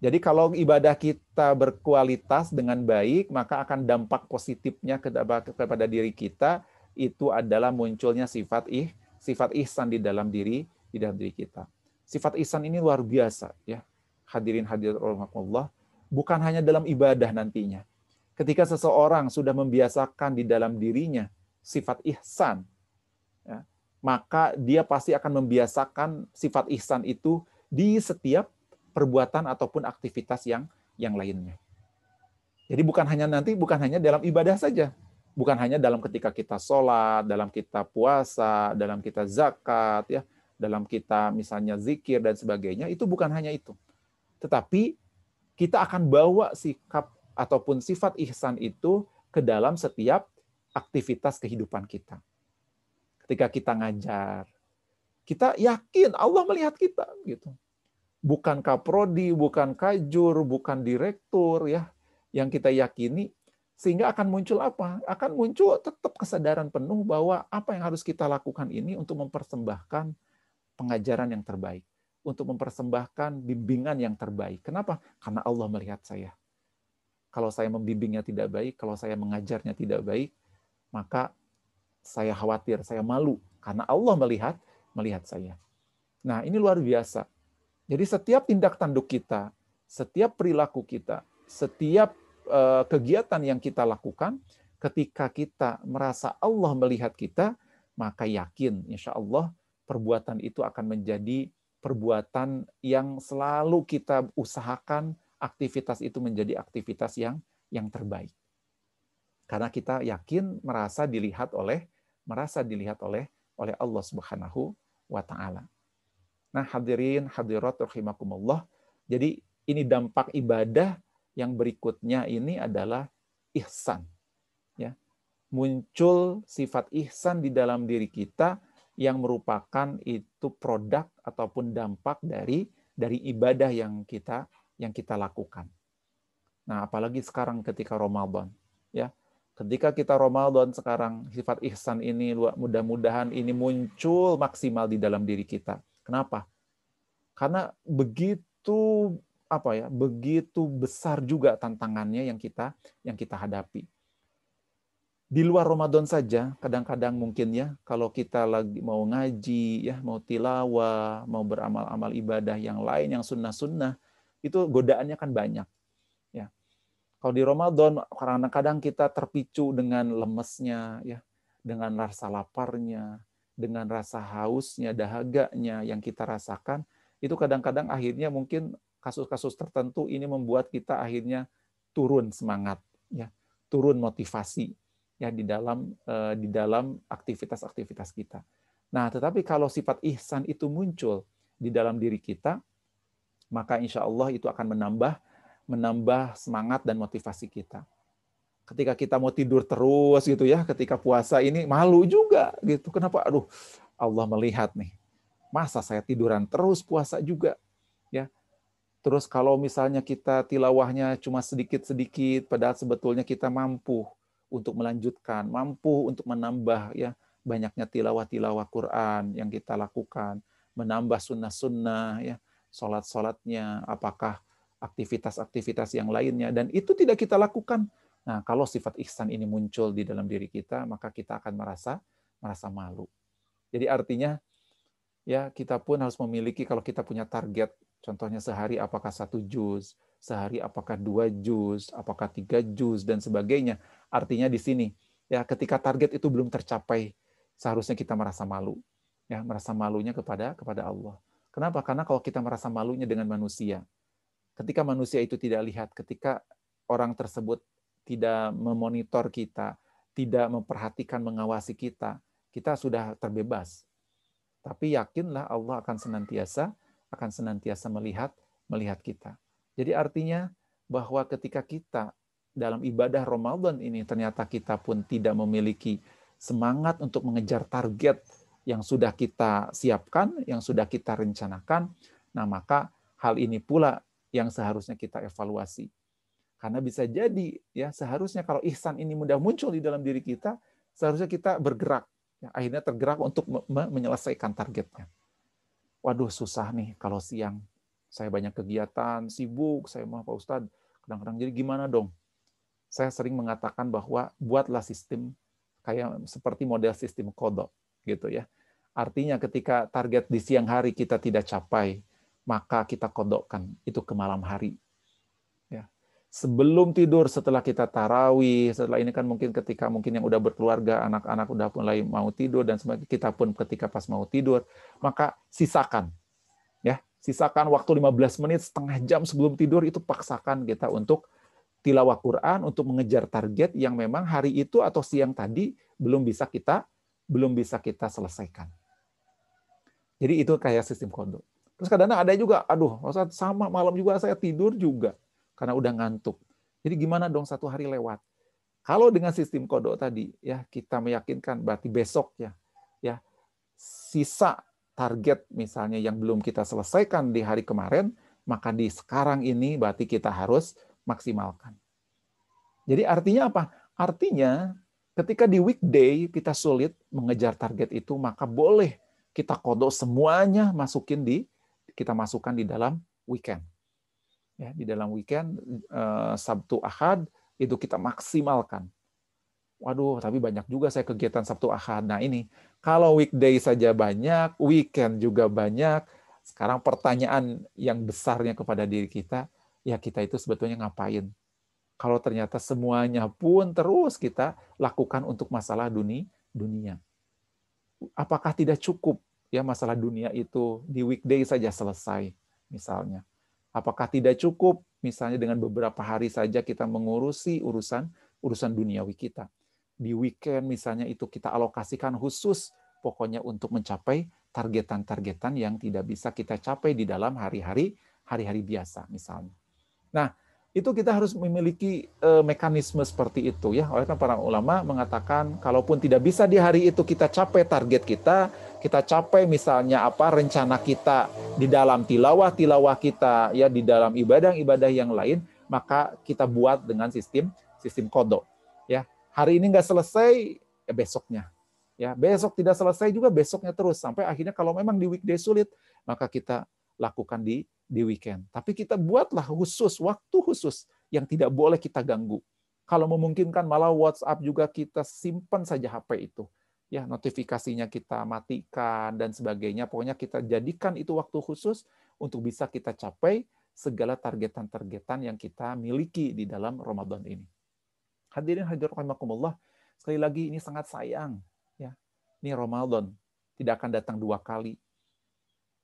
Jadi kalau ibadah kita berkualitas dengan baik, maka akan dampak positifnya kepada diri kita itu adalah munculnya sifat ih, sifat ihsan di dalam diri di dalam diri kita. Sifat ihsan ini luar biasa ya hadirin hadirat Allah, bukan hanya dalam ibadah nantinya. Ketika seseorang sudah membiasakan di dalam dirinya sifat ihsan, ya, maka dia pasti akan membiasakan sifat ihsan itu di setiap perbuatan ataupun aktivitas yang yang lainnya. Jadi bukan hanya nanti, bukan hanya dalam ibadah saja, bukan hanya dalam ketika kita sholat, dalam kita puasa, dalam kita zakat, ya, dalam kita misalnya zikir dan sebagainya, itu bukan hanya itu tetapi kita akan bawa sikap ataupun sifat ihsan itu ke dalam setiap aktivitas kehidupan kita. Ketika kita ngajar, kita yakin Allah melihat kita gitu. Bukan kaprodi, bukan kajur, bukan direktur ya yang kita yakini sehingga akan muncul apa? Akan muncul tetap kesadaran penuh bahwa apa yang harus kita lakukan ini untuk mempersembahkan pengajaran yang terbaik, untuk mempersembahkan bimbingan yang terbaik. Kenapa? Karena Allah melihat saya. Kalau saya membimbingnya tidak baik, kalau saya mengajarnya tidak baik, maka saya khawatir, saya malu karena Allah melihat melihat saya. Nah, ini luar biasa. Jadi setiap tindak tanduk kita, setiap perilaku kita, setiap kegiatan yang kita lakukan, ketika kita merasa Allah melihat kita, maka yakin insya Allah perbuatan itu akan menjadi perbuatan yang selalu kita usahakan aktivitas itu menjadi aktivitas yang yang terbaik. Karena kita yakin merasa dilihat oleh merasa dilihat oleh oleh Allah Subhanahu wa taala. Nah, hadirin hadirat rahimakumullah. Jadi ini dampak ibadah yang berikutnya ini adalah ihsan. Ya. Muncul sifat ihsan di dalam diri kita yang merupakan itu produk ataupun dampak dari dari ibadah yang kita yang kita lakukan. Nah, apalagi sekarang ketika Ramadan, ya. Ketika kita Ramadan sekarang, sifat ihsan ini mudah-mudahan ini muncul maksimal di dalam diri kita. Kenapa? Karena begitu apa ya, begitu besar juga tantangannya yang kita yang kita hadapi. Di luar Ramadan saja, kadang-kadang mungkin ya, kalau kita lagi mau ngaji, ya mau tilawah, mau beramal-amal ibadah yang lain, yang sunnah-sunnah, itu godaannya kan banyak kalau di Ramadan kadang-kadang kita terpicu dengan lemesnya ya, dengan rasa laparnya, dengan rasa hausnya, dahaganya yang kita rasakan, itu kadang-kadang akhirnya mungkin kasus-kasus tertentu ini membuat kita akhirnya turun semangat ya, turun motivasi ya di dalam eh, di dalam aktivitas-aktivitas kita. Nah, tetapi kalau sifat ihsan itu muncul di dalam diri kita, maka insya Allah itu akan menambah menambah semangat dan motivasi kita. Ketika kita mau tidur terus gitu ya, ketika puasa ini malu juga gitu. Kenapa? Aduh, Allah melihat nih. Masa saya tiduran terus puasa juga? Ya. Terus kalau misalnya kita tilawahnya cuma sedikit-sedikit, padahal sebetulnya kita mampu untuk melanjutkan, mampu untuk menambah ya banyaknya tilawah-tilawah Quran yang kita lakukan, menambah sunnah-sunnah ya, sholat-sholatnya, apakah aktivitas-aktivitas yang lainnya dan itu tidak kita lakukan. Nah, kalau sifat ihsan ini muncul di dalam diri kita, maka kita akan merasa merasa malu. Jadi artinya ya kita pun harus memiliki kalau kita punya target, contohnya sehari apakah satu juz, sehari apakah dua juz, apakah tiga juz dan sebagainya. Artinya di sini ya ketika target itu belum tercapai, seharusnya kita merasa malu, ya merasa malunya kepada kepada Allah. Kenapa? Karena kalau kita merasa malunya dengan manusia, ketika manusia itu tidak lihat, ketika orang tersebut tidak memonitor kita, tidak memperhatikan, mengawasi kita, kita sudah terbebas. Tapi yakinlah Allah akan senantiasa akan senantiasa melihat melihat kita. Jadi artinya bahwa ketika kita dalam ibadah Ramadan ini ternyata kita pun tidak memiliki semangat untuk mengejar target yang sudah kita siapkan, yang sudah kita rencanakan, nah maka hal ini pula yang seharusnya kita evaluasi. Karena bisa jadi ya seharusnya kalau ihsan ini mudah muncul di dalam diri kita, seharusnya kita bergerak. Ya, akhirnya tergerak untuk menyelesaikan targetnya. Waduh susah nih kalau siang. Saya banyak kegiatan, sibuk, saya mau Pak Ustadz. Kadang-kadang jadi gimana dong? Saya sering mengatakan bahwa buatlah sistem kayak seperti model sistem kodok gitu ya. Artinya ketika target di siang hari kita tidak capai, maka kita kodokkan itu ke malam hari. Sebelum tidur, setelah kita tarawih, setelah ini kan mungkin ketika mungkin yang udah berkeluarga, anak-anak udah mulai mau tidur dan sebagainya, kita pun ketika pas mau tidur, maka sisakan. Ya, sisakan waktu 15 menit, setengah jam sebelum tidur itu paksakan kita untuk tilawah Quran untuk mengejar target yang memang hari itu atau siang tadi belum bisa kita belum bisa kita selesaikan. Jadi itu kayak sistem kodok. Terus kadang-kadang ada juga, aduh, sama malam juga saya tidur juga karena udah ngantuk. Jadi gimana dong satu hari lewat? Kalau dengan sistem kodok tadi, ya kita meyakinkan berarti besok ya, ya sisa target misalnya yang belum kita selesaikan di hari kemarin, maka di sekarang ini berarti kita harus maksimalkan. Jadi artinya apa? Artinya ketika di weekday kita sulit mengejar target itu, maka boleh kita kodok semuanya masukin di kita masukkan di dalam weekend. Ya, di dalam weekend eh, Sabtu Ahad itu kita maksimalkan. Waduh, tapi banyak juga saya kegiatan Sabtu Ahad. Nah ini, kalau weekday saja banyak, weekend juga banyak, sekarang pertanyaan yang besarnya kepada diri kita, ya kita itu sebetulnya ngapain? Kalau ternyata semuanya pun terus kita lakukan untuk masalah dunia, dunia. Apakah tidak cukup ya masalah dunia itu di weekday saja selesai misalnya? Apakah tidak cukup misalnya dengan beberapa hari saja kita mengurusi urusan urusan duniawi kita? Di weekend misalnya itu kita alokasikan khusus pokoknya untuk mencapai targetan-targetan yang tidak bisa kita capai di dalam hari-hari hari-hari biasa misalnya. Nah, itu kita harus memiliki eh, mekanisme seperti itu ya. Oleh karena para ulama mengatakan kalaupun tidak bisa di hari itu kita capai target kita, kita capai misalnya apa rencana kita di dalam tilawah-tilawah kita ya di dalam ibadah-ibadah yang lain, maka kita buat dengan sistem sistem kodok ya. Hari ini nggak selesai ya besoknya. Ya, besok tidak selesai juga besoknya terus sampai akhirnya kalau memang di weekday sulit, maka kita lakukan di di weekend. Tapi kita buatlah khusus waktu khusus yang tidak boleh kita ganggu. Kalau memungkinkan malah WhatsApp juga kita simpan saja HP itu. Ya, notifikasinya kita matikan dan sebagainya. Pokoknya kita jadikan itu waktu khusus untuk bisa kita capai segala targetan-targetan yang kita miliki di dalam Ramadan ini. Hadirin hadirin rahimakumullah, sekali lagi ini sangat sayang ya. Ini Ramadan tidak akan datang dua kali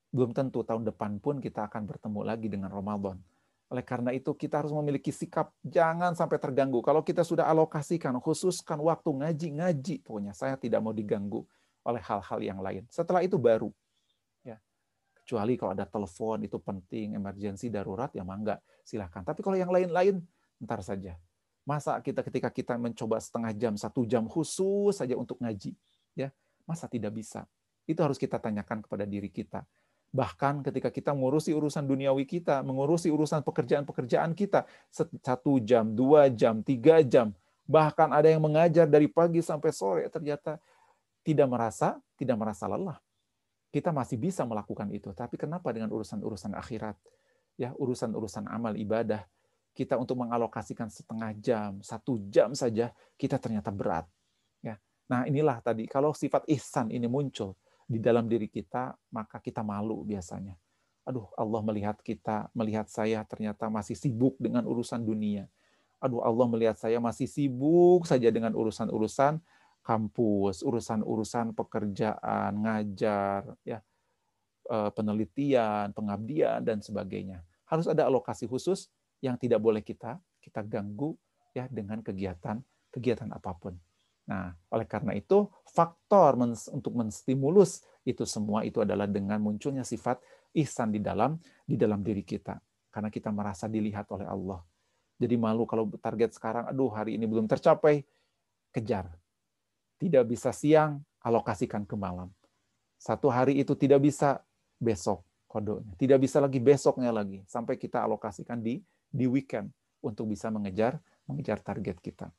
belum tentu tahun depan pun kita akan bertemu lagi dengan Ramadan. Oleh karena itu kita harus memiliki sikap jangan sampai terganggu. Kalau kita sudah alokasikan, khususkan waktu ngaji-ngaji, pokoknya saya tidak mau diganggu oleh hal-hal yang lain. Setelah itu baru. ya Kecuali kalau ada telepon itu penting, emergensi, darurat, ya mangga, silahkan. Tapi kalau yang lain-lain, ntar saja. Masa kita ketika kita mencoba setengah jam, satu jam khusus saja untuk ngaji, ya masa tidak bisa? Itu harus kita tanyakan kepada diri kita Bahkan ketika kita mengurusi urusan duniawi kita, mengurusi urusan pekerjaan-pekerjaan kita, satu jam, dua jam, tiga jam, bahkan ada yang mengajar dari pagi sampai sore, ternyata tidak merasa tidak merasa lelah. Kita masih bisa melakukan itu. Tapi kenapa dengan urusan-urusan akhirat? Ya, urusan-urusan amal ibadah, kita untuk mengalokasikan setengah jam, satu jam saja, kita ternyata berat. Ya. Nah inilah tadi, kalau sifat ihsan ini muncul, di dalam diri kita, maka kita malu biasanya. Aduh, Allah melihat kita, melihat saya ternyata masih sibuk dengan urusan dunia. Aduh, Allah melihat saya masih sibuk saja dengan urusan-urusan kampus, urusan-urusan pekerjaan, ngajar, ya, eh, penelitian, pengabdian dan sebagainya. Harus ada alokasi khusus yang tidak boleh kita kita ganggu ya dengan kegiatan kegiatan apa pun. Nah, oleh karena itu faktor untuk menstimulus itu semua itu adalah dengan munculnya sifat ihsan di dalam di dalam diri kita karena kita merasa dilihat oleh Allah. Jadi malu kalau target sekarang aduh hari ini belum tercapai, kejar. Tidak bisa siang, alokasikan ke malam. Satu hari itu tidak bisa besok kodenya. Tidak bisa lagi besoknya lagi sampai kita alokasikan di di weekend untuk bisa mengejar mengejar target kita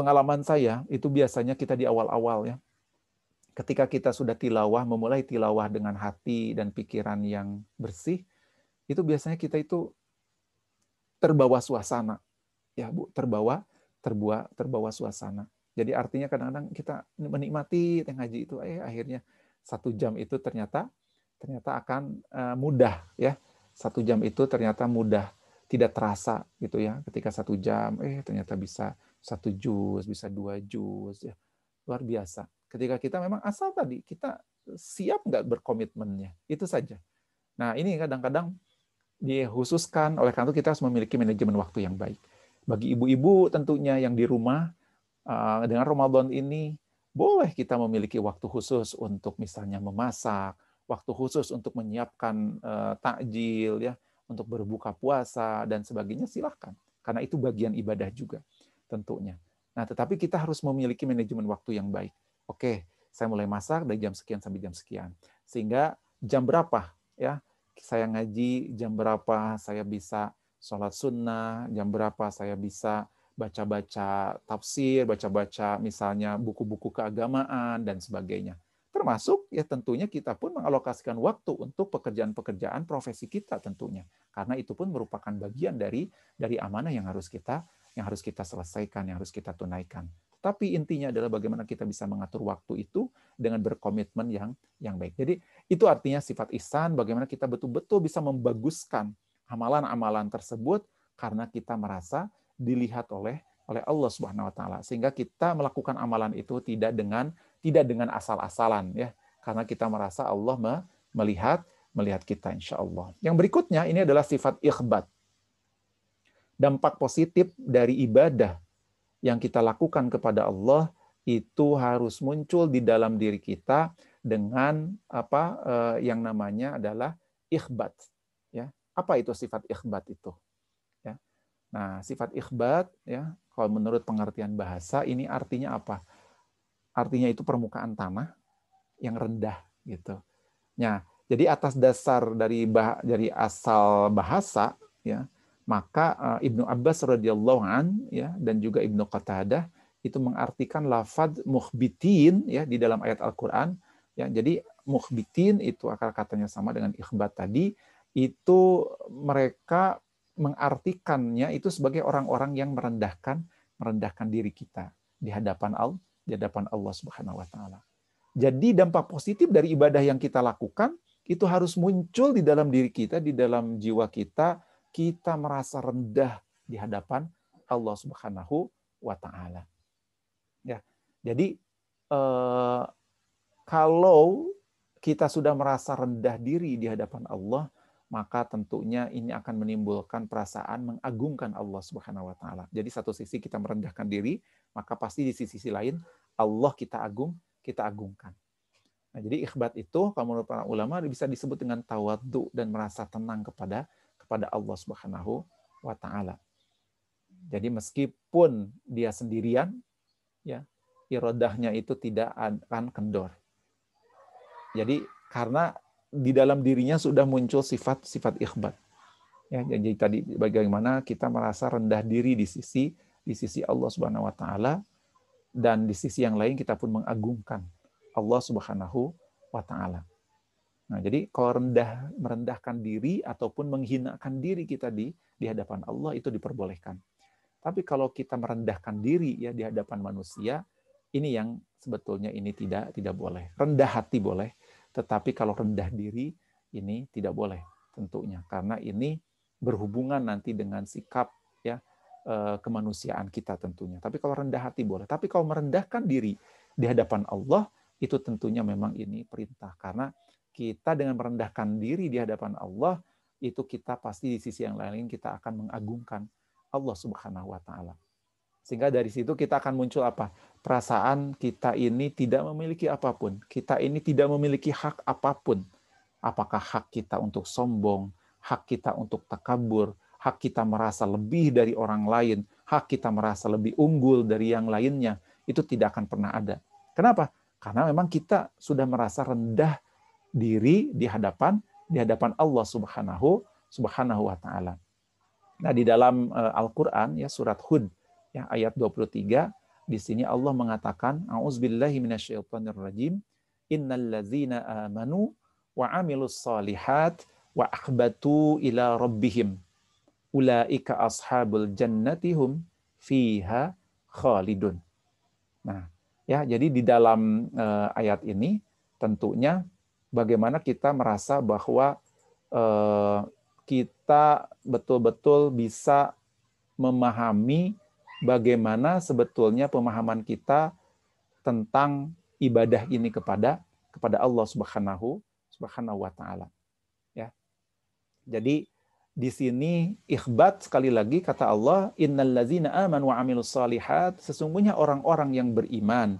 pengalaman saya itu biasanya kita di awal-awal ya. Ketika kita sudah tilawah, memulai tilawah dengan hati dan pikiran yang bersih, itu biasanya kita itu terbawa suasana. Ya, Bu, terbawa terbawa terbawa suasana. Jadi artinya kadang-kadang kita menikmati tengah ngaji itu eh akhirnya satu jam itu ternyata ternyata akan uh, mudah ya. Satu jam itu ternyata mudah, tidak terasa gitu ya. Ketika satu jam eh ternyata bisa satu jus, bisa dua jus, ya luar biasa. Ketika kita memang asal tadi kita siap nggak berkomitmennya, itu saja. Nah ini kadang-kadang dikhususkan oleh karena itu kita harus memiliki manajemen waktu yang baik. Bagi ibu-ibu tentunya yang di rumah eh, dengan Ramadan ini boleh kita memiliki waktu khusus untuk misalnya memasak, waktu khusus untuk menyiapkan eh, takjil ya, untuk berbuka puasa dan sebagainya silahkan Karena itu bagian ibadah juga tentunya. Nah, tetapi kita harus memiliki manajemen waktu yang baik. Oke, saya mulai masak dari jam sekian sampai jam sekian. Sehingga jam berapa ya saya ngaji, jam berapa saya bisa sholat sunnah, jam berapa saya bisa baca-baca tafsir, baca-baca misalnya buku-buku keagamaan dan sebagainya. Termasuk ya tentunya kita pun mengalokasikan waktu untuk pekerjaan-pekerjaan profesi kita tentunya. Karena itu pun merupakan bagian dari dari amanah yang harus kita yang harus kita selesaikan, yang harus kita tunaikan. Tapi intinya adalah bagaimana kita bisa mengatur waktu itu dengan berkomitmen yang yang baik. Jadi itu artinya sifat ihsan bagaimana kita betul-betul bisa membaguskan amalan-amalan tersebut karena kita merasa dilihat oleh oleh Allah Subhanahu wa taala sehingga kita melakukan amalan itu tidak dengan tidak dengan asal-asalan ya karena kita merasa Allah melihat melihat kita insya Allah. Yang berikutnya ini adalah sifat ikhbat. Dampak positif dari ibadah yang kita lakukan kepada Allah itu harus muncul di dalam diri kita dengan apa eh, yang namanya adalah ikhbat ya. Apa itu sifat ikhbat itu? Nah, sifat ikhbat ya, kalau menurut pengertian bahasa ini artinya apa? Artinya itu permukaan tanah yang rendah gitu. Nah, jadi atas dasar dari bah, dari asal bahasa ya, maka uh, Ibnu Abbas radhiyallahu an ya dan juga Ibnu Qatadah itu mengartikan lafaz mukhbitin ya di dalam ayat Al-Qur'an ya. Jadi mukhbitin itu akar katanya sama dengan ikhbat tadi itu mereka mengartikannya itu sebagai orang-orang yang merendahkan merendahkan diri kita di hadapan Allah di hadapan Allah Subhanahu wa taala. Jadi dampak positif dari ibadah yang kita lakukan itu harus muncul di dalam diri kita, di dalam jiwa kita, kita merasa rendah di hadapan Allah Subhanahu wa taala. Ya. Jadi eh, kalau kita sudah merasa rendah diri di hadapan Allah, maka tentunya ini akan menimbulkan perasaan mengagungkan Allah Subhanahu wa taala. Jadi satu sisi kita merendahkan diri, maka pasti di sisi lain Allah kita agung, kita agungkan. Nah, jadi ikhbat itu kalau menurut para ulama bisa disebut dengan tawadhu dan merasa tenang kepada kepada Allah Subhanahu wa taala. Jadi meskipun dia sendirian ya, irodahnya itu tidak akan kendor. Jadi karena di dalam dirinya sudah muncul sifat-sifat ikhbat. Ya, jadi tadi bagaimana kita merasa rendah diri di sisi di sisi Allah Subhanahu wa taala dan di sisi yang lain kita pun mengagungkan Allah Subhanahu wa taala. Nah, jadi kalau rendah merendahkan diri ataupun menghinakan diri kita di di hadapan Allah itu diperbolehkan. Tapi kalau kita merendahkan diri ya di hadapan manusia, ini yang sebetulnya ini tidak tidak boleh. Rendah hati boleh, tetapi kalau rendah diri ini tidak boleh tentunya karena ini berhubungan nanti dengan sikap kemanusiaan kita tentunya. Tapi kalau rendah hati boleh. Tapi kalau merendahkan diri di hadapan Allah itu tentunya memang ini perintah karena kita dengan merendahkan diri di hadapan Allah itu kita pasti di sisi yang lain kita akan mengagungkan Allah Subhanahu wa taala. Sehingga dari situ kita akan muncul apa? Perasaan kita ini tidak memiliki apa pun. Kita ini tidak memiliki hak apa pun. Apakah hak kita untuk sombong, hak kita untuk takabur, hak kita merasa lebih dari orang lain, hak kita merasa lebih unggul dari yang lainnya, itu tidak akan pernah ada. Kenapa? Karena memang kita sudah merasa rendah diri di hadapan di hadapan Allah Subhanahu Subhanahu wa taala. Nah, di dalam eh, Al-Qur'an ya surat Hud ya ayat 23 di sini Allah mengatakan auzubillahi minasyaitonirrajim innallazina amanu wa amilus solihat wa akhbatu ila rabbihim ulaika ashabul jannati hum fiha khalidun. Nah, ya jadi di dalam uh, ayat ini tentunya bagaimana kita merasa bahwa uh, kita betul-betul bisa memahami bagaimana sebetulnya pemahaman kita tentang ibadah ini kepada kepada Allah Subhanahu Subhanahu wa taala. Ya. Jadi di sini ikhbat sekali lagi kata Allah innallazina amanu wa amilus solihat sesungguhnya orang-orang yang beriman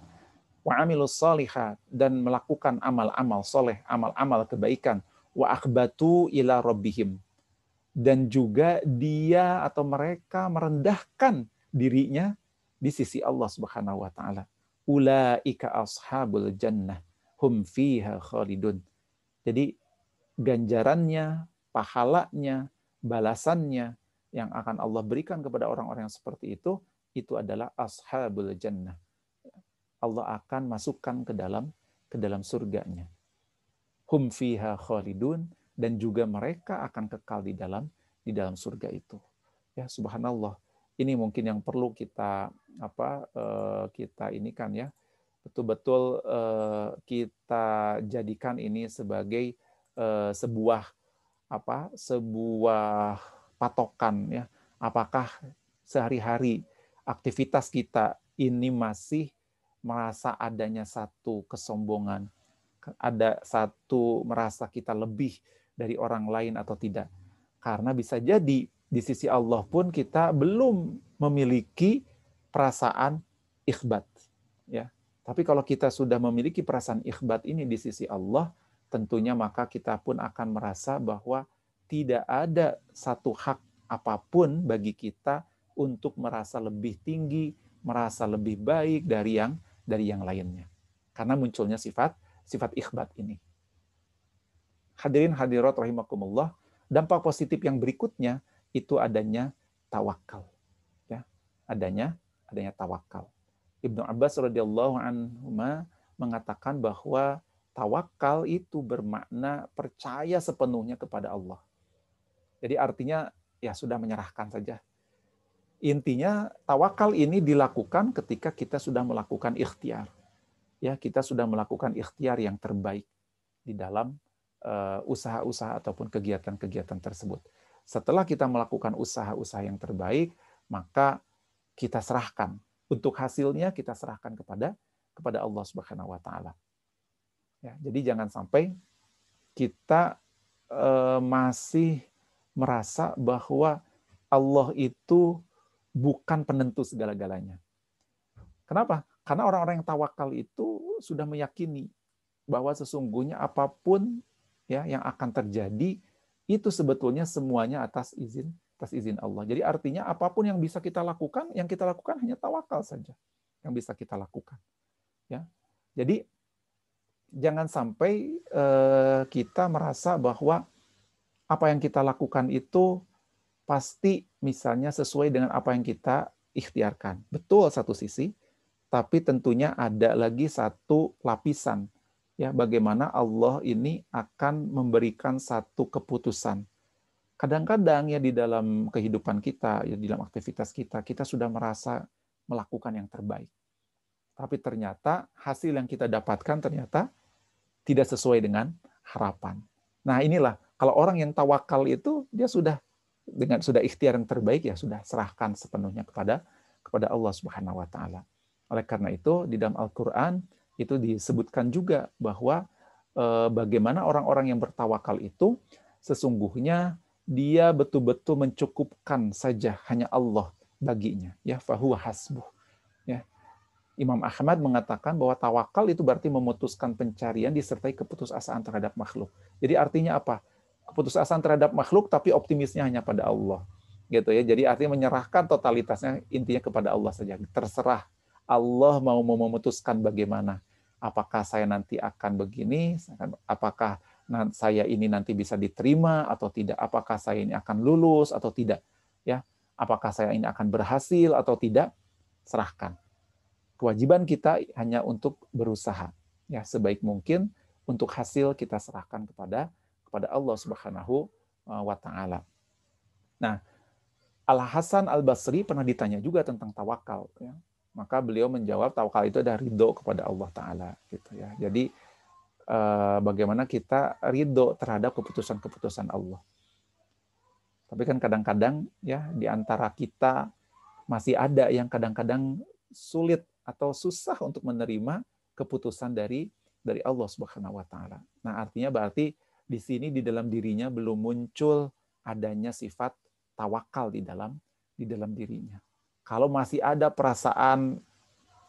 wa amilus solihat dan melakukan amal-amal soleh, amal-amal kebaikan wa akhbatu ila rabbihim dan juga dia atau mereka merendahkan dirinya di sisi Allah Subhanahu wa taala. Ulaika ashabul jannah hum fiha khalidun. Jadi ganjarannya, pahalanya, balasannya yang akan Allah berikan kepada orang-orang yang seperti itu itu adalah ashabul jannah. Allah akan masukkan ke dalam ke dalam surganya. Hum fiha khalidun dan juga mereka akan kekal di dalam di dalam surga itu. Ya subhanallah. Ini mungkin yang perlu kita apa eh, kita ini kan ya betul-betul eh, kita jadikan ini sebagai eh, sebuah apa sebuah patokan ya. Apakah sehari-hari aktivitas kita ini masih merasa adanya satu kesombongan? Ada satu merasa kita lebih dari orang lain atau tidak? Karena bisa jadi di sisi Allah pun kita belum memiliki perasaan ikhbat ya. Tapi kalau kita sudah memiliki perasaan ikhbat ini di sisi Allah tentunya maka kita pun akan merasa bahwa tidak ada satu hak apa pun bagi kita untuk merasa lebih tinggi, merasa lebih baik dari yang dari yang lainnya. Karena munculnya sifat sifat ikhbat ini. Hadirin hadirat rahimakumullah, dampak positif yang berikutnya itu adanya tawakal. Ya, adanya adanya tawakal. Ibnu Abbas radhiyallahu anhu mengatakan bahwa tawakal itu bermakna percaya sepenuhnya kepada Allah. Jadi artinya ya sudah menyerahkan saja. Intinya tawakal ini dilakukan ketika kita sudah melakukan ikhtiar. Ya, kita sudah melakukan ikhtiar yang terbaik di dalam eh, usaha-usaha ataupun kegiatan-kegiatan tersebut. Setelah kita melakukan usaha-usaha yang terbaik, maka kita serahkan. Untuk hasilnya kita serahkan kepada kepada Allah Subhanahu wa taala. Ya, jadi jangan sampai kita eh, masih merasa bahwa Allah itu bukan penentu segala-galanya. Kenapa? Karena orang-orang yang tawakal itu sudah meyakini bahwa sesungguhnya apa pun ya yang akan terjadi itu sebetulnya semuanya atas izin atas izin Allah. Jadi artinya apa pun yang bisa kita lakukan, yang kita lakukan hanya tawakal saja yang bisa kita lakukan. Ya. Jadi jangan sampai uh, kita merasa bahwa apa yang kita lakukan itu pasti misalnya sesuai dengan apa yang kita ikhtiarkan. Betul satu sisi, tapi tentunya ada lagi satu lapisan ya bagaimana Allah ini akan memberikan satu keputusan. Kadang-kadang ya di dalam kehidupan kita, ya di dalam aktivitas kita, kita sudah merasa melakukan yang terbaik. Tapi ternyata hasil yang kita dapatkan ternyata tidak sesuai dengan harapan. Nah, inilah kalau orang yang tawakal itu dia sudah dengan sudah ikhtiar yang terbaik ya sudah serahkan sepenuhnya kepada kepada Allah Subhanahu wa taala. Oleh karena itu di dalam Al-Qur'an itu disebutkan juga bahwa eh, bagaimana orang-orang yang bertawakal itu sesungguhnya dia betul-betul mencukupkan saja hanya Allah baginya ya fahuwa hasbuh Imam Ahmad mengatakan bahwa tawakal itu berarti memutuskan pencarian disertai keputusasaan terhadap makhluk. Jadi artinya apa? Keputusasaan terhadap makhluk tapi optimisnya hanya pada Allah. Gitu ya. Jadi artinya menyerahkan totalitasnya intinya kepada Allah saja. Terserah Allah mau memutuskan bagaimana apakah saya nanti akan begini, apakah saya ini nanti bisa diterima atau tidak, apakah saya ini akan lulus atau tidak, ya, apakah saya ini akan berhasil atau tidak, serahkan. Kewajiban kita hanya untuk berusaha, ya, sebaik mungkin untuk hasil kita serahkan kepada kepada Allah Subhanahu uh, wa taala. Nah, Al Hasan Al Basri pernah ditanya juga tentang tawakal, ya. Maka beliau menjawab tawakal itu adalah ridho kepada Allah Taala gitu ya. Jadi eh, bagaimana kita ridho terhadap keputusan-keputusan Allah. Tapi kan kadang-kadang ya di antara kita masih ada yang kadang-kadang sulit atau susah untuk menerima keputusan dari dari Allah Subhanahu wa taala. Nah, artinya berarti di sini di dalam dirinya belum muncul adanya sifat tawakal di dalam di dalam dirinya kalau masih ada perasaan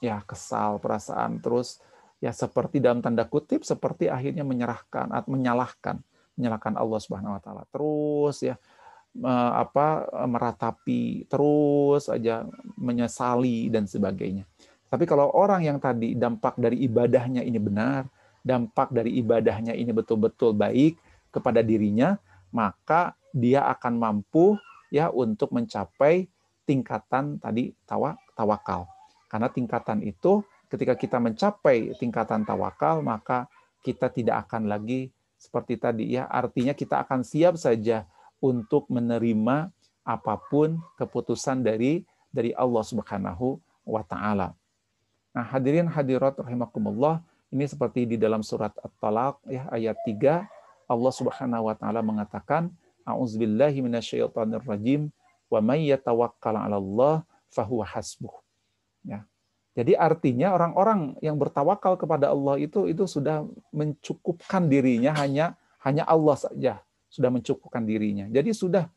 ya kesal, perasaan terus ya seperti dalam tanda kutip seperti akhirnya menyerahkan atau menyalahkan menyalahkan Allah Subhanahu wa taala. Terus ya apa meratapi terus aja menyesali dan sebagainya. Tapi kalau orang yang tadi dampak dari ibadahnya ini benar, dampak dari ibadahnya ini betul-betul baik kepada dirinya, maka dia akan mampu ya untuk mencapai tingkatan tadi tawa, tawakal. Karena tingkatan itu ketika kita mencapai tingkatan tawakal, maka kita tidak akan lagi seperti tadi ya, artinya kita akan siap saja untuk menerima apa pun keputusan dari dari Allah Subhanahu wa taala. Nah, hadirin hadirat rahimakumullah, ini seperti di dalam surat At-Talaq ya ayat 3 Allah Subhanahu wa taala mengatakan A'udzubillahi minasyaitonirrajim wa may yatawakkal 'ala fahuwa hasbuh. Ya. Jadi artinya orang-orang yang bertawakal kepada Allah itu itu sudah mencukupkan dirinya hanya hanya Allah saja sudah mencukupkan dirinya. Jadi sudah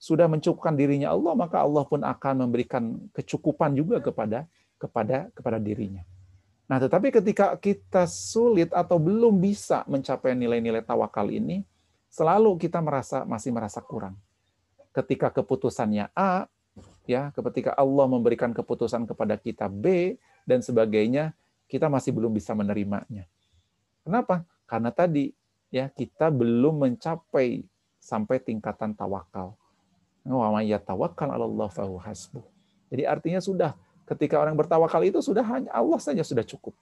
sudah mencukupkan dirinya Allah maka Allah pun akan memberikan kecukupan juga kepada kepada kepada dirinya. Nah, tetapi ketika kita sulit atau belum bisa mencapai nilai-nilai tawakal ini, selalu kita merasa masih merasa kurang. Ketika keputusannya A, ya, ketika Allah memberikan keputusan kepada kita B dan sebagainya, kita masih belum bisa menerimanya. Kenapa? Karena tadi ya kita belum mencapai sampai tingkatan tawakal. Wa may yatawakkal 'ala Allah hasbuh. Jadi artinya sudah ketika orang bertawakal itu sudah hanya Allah saja sudah cukup.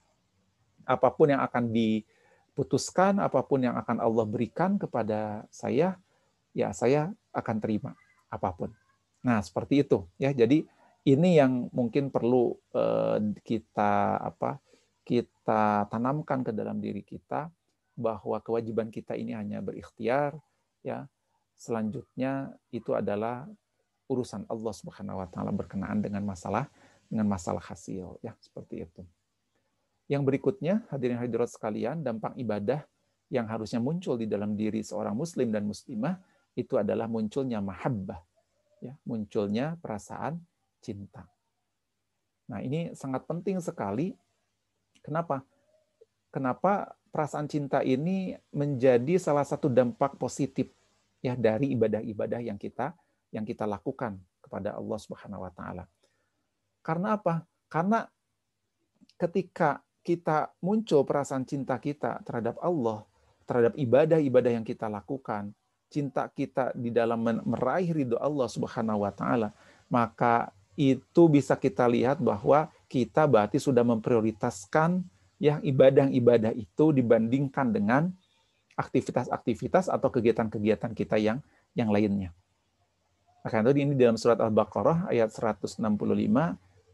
Apa pun yang akan diputuskan, apa pun yang akan Allah berikan kepada saya, ya saya akan terima apa pun. Nah, seperti itu ya. Jadi ini yang mungkin perlu eh, kita apa? kita tanamkan ke dalam diri kita bahwa kewajiban kita ini hanya berikhtiar ya. Selanjutnya itu adalah urusan Allah Subhanahu wa taala berkenaan dengan masalah dengan masalah hasil ya seperti itu. Yang berikutnya hadirin hadirat sekalian dampak ibadah yang harusnya muncul di dalam diri seorang muslim dan muslimah itu adalah munculnya mahabbah ya, munculnya perasaan cinta. Nah, ini sangat penting sekali. Kenapa? Kenapa perasaan cinta ini menjadi salah satu dampak positif ya dari ibadah-ibadah yang kita yang kita lakukan kepada Allah Subhanahu wa taala. Karena apa? Karena ketika kita muncul perasaan cinta kita terhadap Allah, terhadap ibadah-ibadah yang kita lakukan, cinta kita di dalam meraih ridho Allah Subhanahu wa taala, maka itu bisa kita lihat bahwa kita berarti sudah memprioritaskan ya ibadah-ibadah itu dibandingkan dengan aktivitas-aktivitas atau kegiatan-kegiatan kita yang yang lainnya. Maka itu ini dalam surat Al-Baqarah ayat 165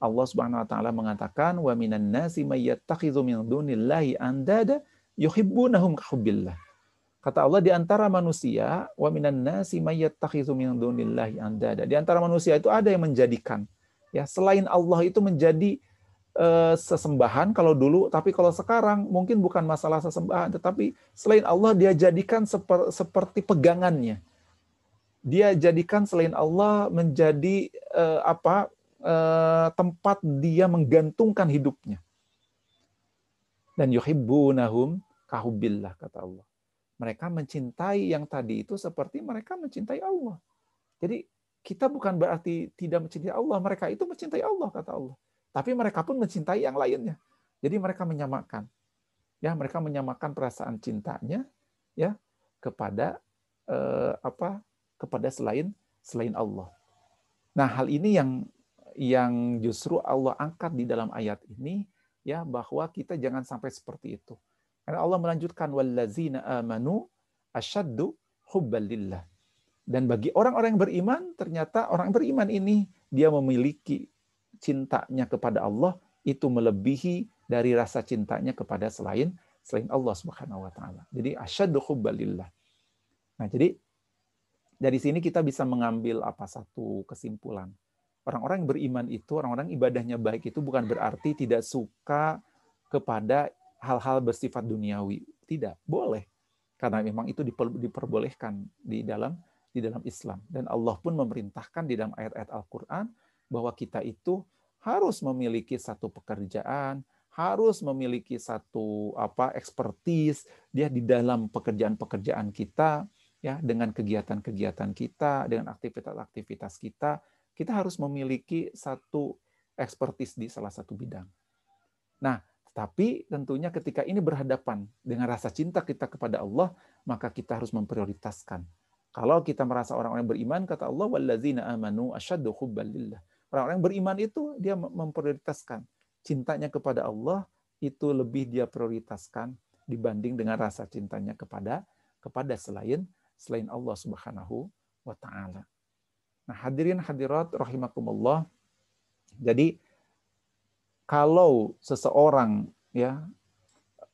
Allah Subhanahu wa taala mengatakan wa minan nasi may yattakhidhu min dunillahi andada yuhibbunahum kahubbillah. Kata Allah di antara manusia wa minan nasi may yattakhidhu min dunillahi andada. Di antara manusia itu ada yang menjadikan ya selain Allah itu menjadi uh, sesembahan kalau dulu tapi kalau sekarang mungkin bukan masalah sesembahan tetapi selain Allah dia jadikan seper, seperti pegangannya. Dia jadikan selain Allah menjadi uh, apa Eh, tempat dia menggantungkan hidupnya. Dan yuhibbunahum kahubillah kata Allah. Mereka mencintai yang tadi itu seperti mereka mencintai Allah. Jadi kita bukan berarti tidak mencintai Allah, mereka itu mencintai Allah kata Allah. Tapi mereka pun mencintai yang lainnya. Jadi mereka menyamakan. Ya, mereka menyamakan perasaan cintanya ya kepada eh, apa? kepada selain selain Allah. Nah, hal ini yang yang justru Allah angkat di dalam ayat ini ya bahwa kita jangan sampai seperti itu. Karena Allah melanjutkan wallazina amanu asyaddu hubbalillah. Dan bagi orang-orang yang beriman, ternyata orang beriman ini dia memiliki cintanya kepada Allah itu melebihi dari rasa cintanya kepada selain selain Allah Subhanahu wa taala. Jadi asyaddu hubbalillah. Nah, jadi dari sini kita bisa mengambil apa satu kesimpulan orang-orang yang beriman itu, orang-orang ibadahnya baik itu bukan berarti tidak suka kepada hal-hal bersifat duniawi. Tidak, boleh. Karena memang itu diperbolehkan di dalam di dalam Islam. Dan Allah pun memerintahkan di dalam ayat-ayat Al-Quran bahwa kita itu harus memiliki satu pekerjaan, harus memiliki satu apa expertise dia di dalam pekerjaan-pekerjaan kita ya dengan kegiatan-kegiatan kita, dengan aktivitas-aktivitas kita, kita harus memiliki satu ekspertis di salah satu bidang. Nah, tapi tentunya ketika ini berhadapan dengan rasa cinta kita kepada Allah, maka kita harus memprioritaskan. Kalau kita merasa orang-orang beriman, kata Allah, wallazina amanu asyaddu hubbalillah. Orang-orang beriman itu dia memprioritaskan cintanya kepada Allah itu lebih dia prioritaskan dibanding dengan rasa cintanya kepada kepada selain selain Allah Subhanahu wa taala. Nah, hadirin hadirat rahimakumullah. Jadi kalau seseorang ya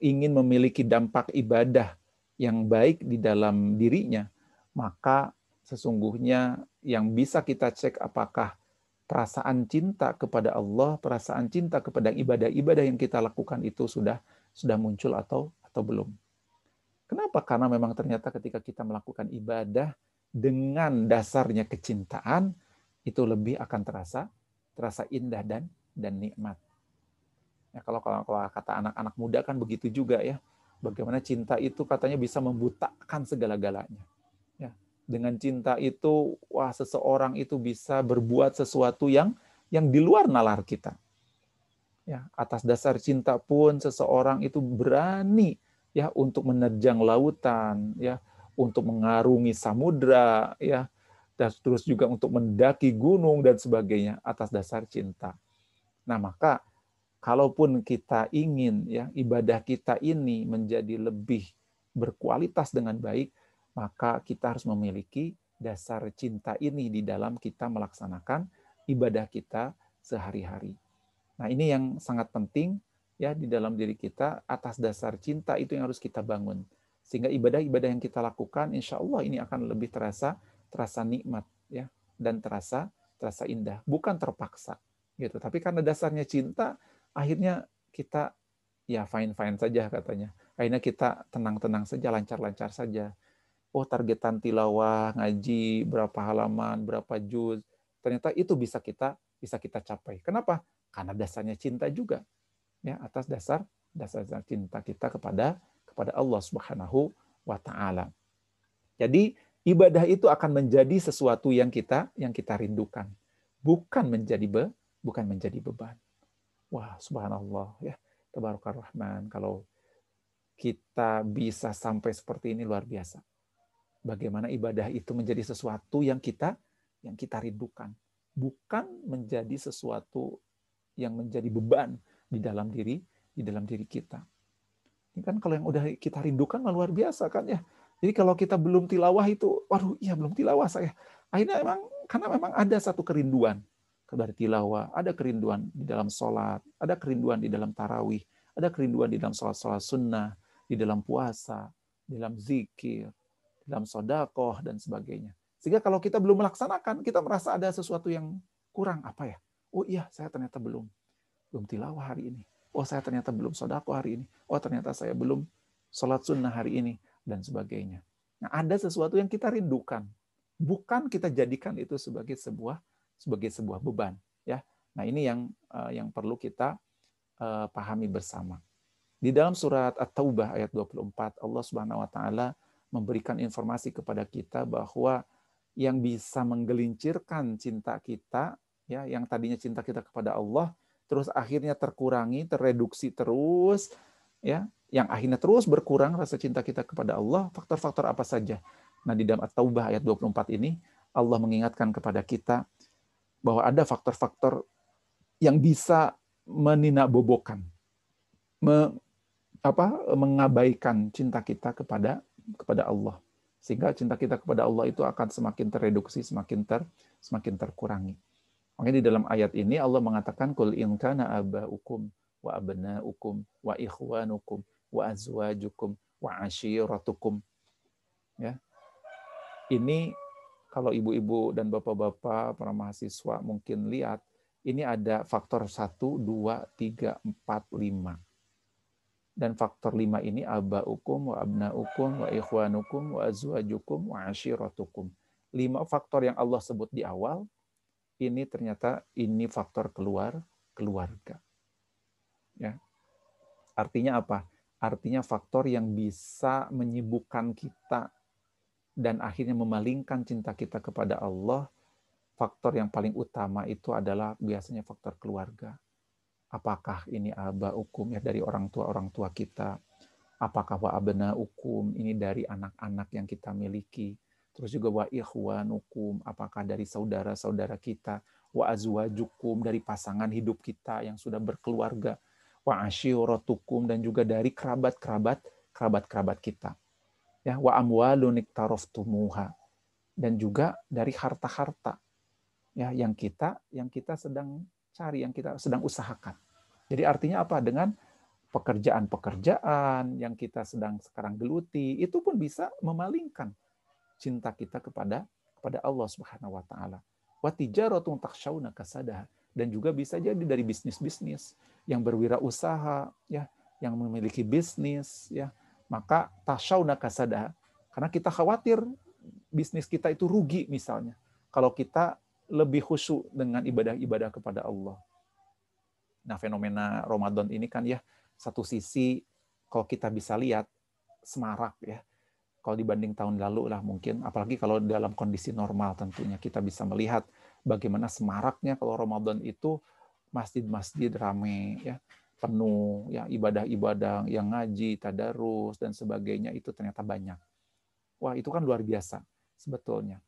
ingin memiliki dampak ibadah yang baik di dalam dirinya, maka sesungguhnya yang bisa kita cek apakah perasaan cinta kepada Allah, perasaan cinta kepada ibadah-ibadah yang kita lakukan itu sudah sudah muncul atau atau belum. Kenapa? Karena memang ternyata ketika kita melakukan ibadah dengan dasarnya kecintaan itu lebih akan terasa terasa indah dan dan nikmat. Ya, kalau, kalau kalau kata anak-anak muda kan begitu juga ya. Bagaimana cinta itu katanya bisa membutakan segala-galanya. Ya, dengan cinta itu, wah seseorang itu bisa berbuat sesuatu yang yang di luar nalar kita. Ya, atas dasar cinta pun seseorang itu berani ya untuk menerjang lautan, ya, untuk mengarungi samudra, ya, dan terus juga untuk mendaki gunung dan sebagainya atas dasar cinta. Nah, maka kalaupun kita ingin ya ibadah kita ini menjadi lebih berkualitas dengan baik, maka kita harus memiliki dasar cinta ini di dalam kita melaksanakan ibadah kita sehari-hari. Nah, ini yang sangat penting ya di dalam diri kita atas dasar cinta itu yang harus kita bangun. Sehingga ibadah-ibadah yang kita lakukan insya Allah ini akan lebih terasa terasa nikmat ya dan terasa terasa indah, bukan terpaksa gitu. Tapi karena dasarnya cinta, akhirnya kita ya fine-fine saja katanya. Akhirnya kita tenang-tenang saja, lancar-lancar saja. Oh, targetan tilawah, ngaji, berapa halaman, berapa juz. Ternyata itu bisa kita bisa kita capai. Kenapa? Karena dasarnya cinta juga. Ya, atas dasar dasar cinta kita kepada kepada Allah Subhanahu wa taala. Jadi ibadah itu akan menjadi sesuatu yang kita yang kita rindukan, bukan menjadi be, bukan menjadi beban. Wah, subhanallah ya. Tabarakar Rahman. Kalau kita bisa sampai seperti ini luar biasa. Bagaimana ibadah itu menjadi sesuatu yang kita yang kita rindukan, bukan menjadi sesuatu yang menjadi beban di dalam diri di dalam diri kita. Kan kalau yang udah kita rindukan luar biasa kan ya. Jadi kalau kita belum tilawah itu, waduh iya belum tilawah saya. Akhirnya memang karena memang ada satu kerinduan dari tilawah, ada kerinduan di dalam sholat, ada kerinduan di dalam tarawih, ada kerinduan di dalam sholat-sholat sunnah, di dalam puasa, di dalam zikir, di dalam sodakoh, dan sebagainya. Sehingga kalau kita belum melaksanakan, kita merasa ada sesuatu yang kurang. Apa ya? Oh iya, saya ternyata belum. Belum tilawah hari ini. Oh, saya ternyata belum sodakoh hari ini. Oh, ternyata saya belum sholat sunnah hari ini. Dan sebagainya. Nah, ada sesuatu yang kita rindukan. Bukan kita jadikan itu sebagai sebuah sebagai sebuah beban ya. Nah, ini yang uh, yang perlu kita uh, pahami bersama. Di dalam surat At-Taubah ayat 24 Allah Subhanahu wa taala memberikan informasi kepada kita bahwa yang bisa menggelincirkan cinta kita ya yang tadinya cinta kita kepada Allah terus akhirnya terkurangi, terreduksi terus ya, yang akhirnya terus berkurang rasa cinta kita kepada Allah, faktor-faktor apa saja. Nah, di dalam At-Taubah ayat 24 ini Allah mengingatkan kepada kita bahwa ada faktor-faktor yang bisa meninabobokan, me, apa, mengabaikan cinta kita kepada kepada Allah, sehingga cinta kita kepada Allah itu akan semakin tereduksi, semakin ter semakin terkurangi. Makanya di dalam ayat ini Allah mengatakan kul in kana abaukum wa abnaukum wa ikhwanukum wa azwajukum wa ashiratukum. Ya. Ini kalau ibu-ibu dan bapak-bapak para mahasiswa mungkin lihat, ini ada faktor 1, 2, 3, 4, 5. Dan faktor 5 ini abaukum wa abnaukum wa ikhwanukum wa azwajukum wa ashiratukum. Lima faktor yang Allah sebut di awal, ini ternyata ini faktor keluar keluarga. Ya. Artinya apa? Artinya faktor yang bisa menyibukkan kita dan akhirnya memalingkan cinta kita kepada Allah, faktor yang paling utama itu adalah biasanya faktor keluarga. Apakah ini aba hukum ya dari orang tua orang tua kita? Apakah wa abna hukum ini dari anak-anak yang kita miliki? Terus juga wa ikhwanukum, apakah dari saudara-saudara kita? Wa azwajukum dari pasangan hidup kita yang sudah berkeluarga. Wa asyiratukum dan juga dari kerabat-kerabat kerabat-kerabat kita ya wa amwalun tumuha dan juga dari harta-harta ya yang kita yang kita sedang cari yang kita sedang usahakan. Jadi artinya apa dengan pekerjaan-pekerjaan yang kita sedang sekarang geluti itu pun bisa memalingkan cinta kita kepada kepada Allah Subhanahu wa taala. Wa tijaratun takhshawna kasadaha dan juga bisa jadi dari bisnis-bisnis yang berwirausaha ya, yang memiliki bisnis ya, maka tasyauna kasada karena kita khawatir bisnis kita itu rugi misalnya kalau kita lebih khusyuk dengan ibadah-ibadah kepada Allah. Nah, fenomena Ramadan ini kan ya satu sisi kalau kita bisa lihat semarak ya. Kalau dibanding tahun lalu lah mungkin, apalagi kalau dalam kondisi normal tentunya kita bisa melihat bagaimana semaraknya kalau Ramadan itu masjid-masjid ramai ya penuh ya ibadah-ibadah yang ngaji, tadarus dan sebagainya itu ternyata banyak. Wah, itu kan luar biasa sebetulnya.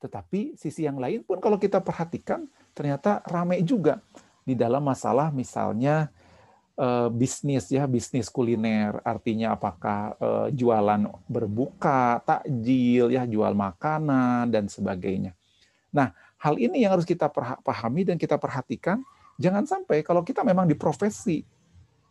Tetapi sisi yang lain pun kalau kita perhatikan ternyata ramai juga di dalam masalah misalnya eh, bisnis ya, bisnis kuliner. Artinya apakah eh, jualan berbuka, takjil ya, jual makanan dan sebagainya. Nah, hal ini yang harus kita pahami dan kita perhatikan jangan sampai kalau kita memang di profesi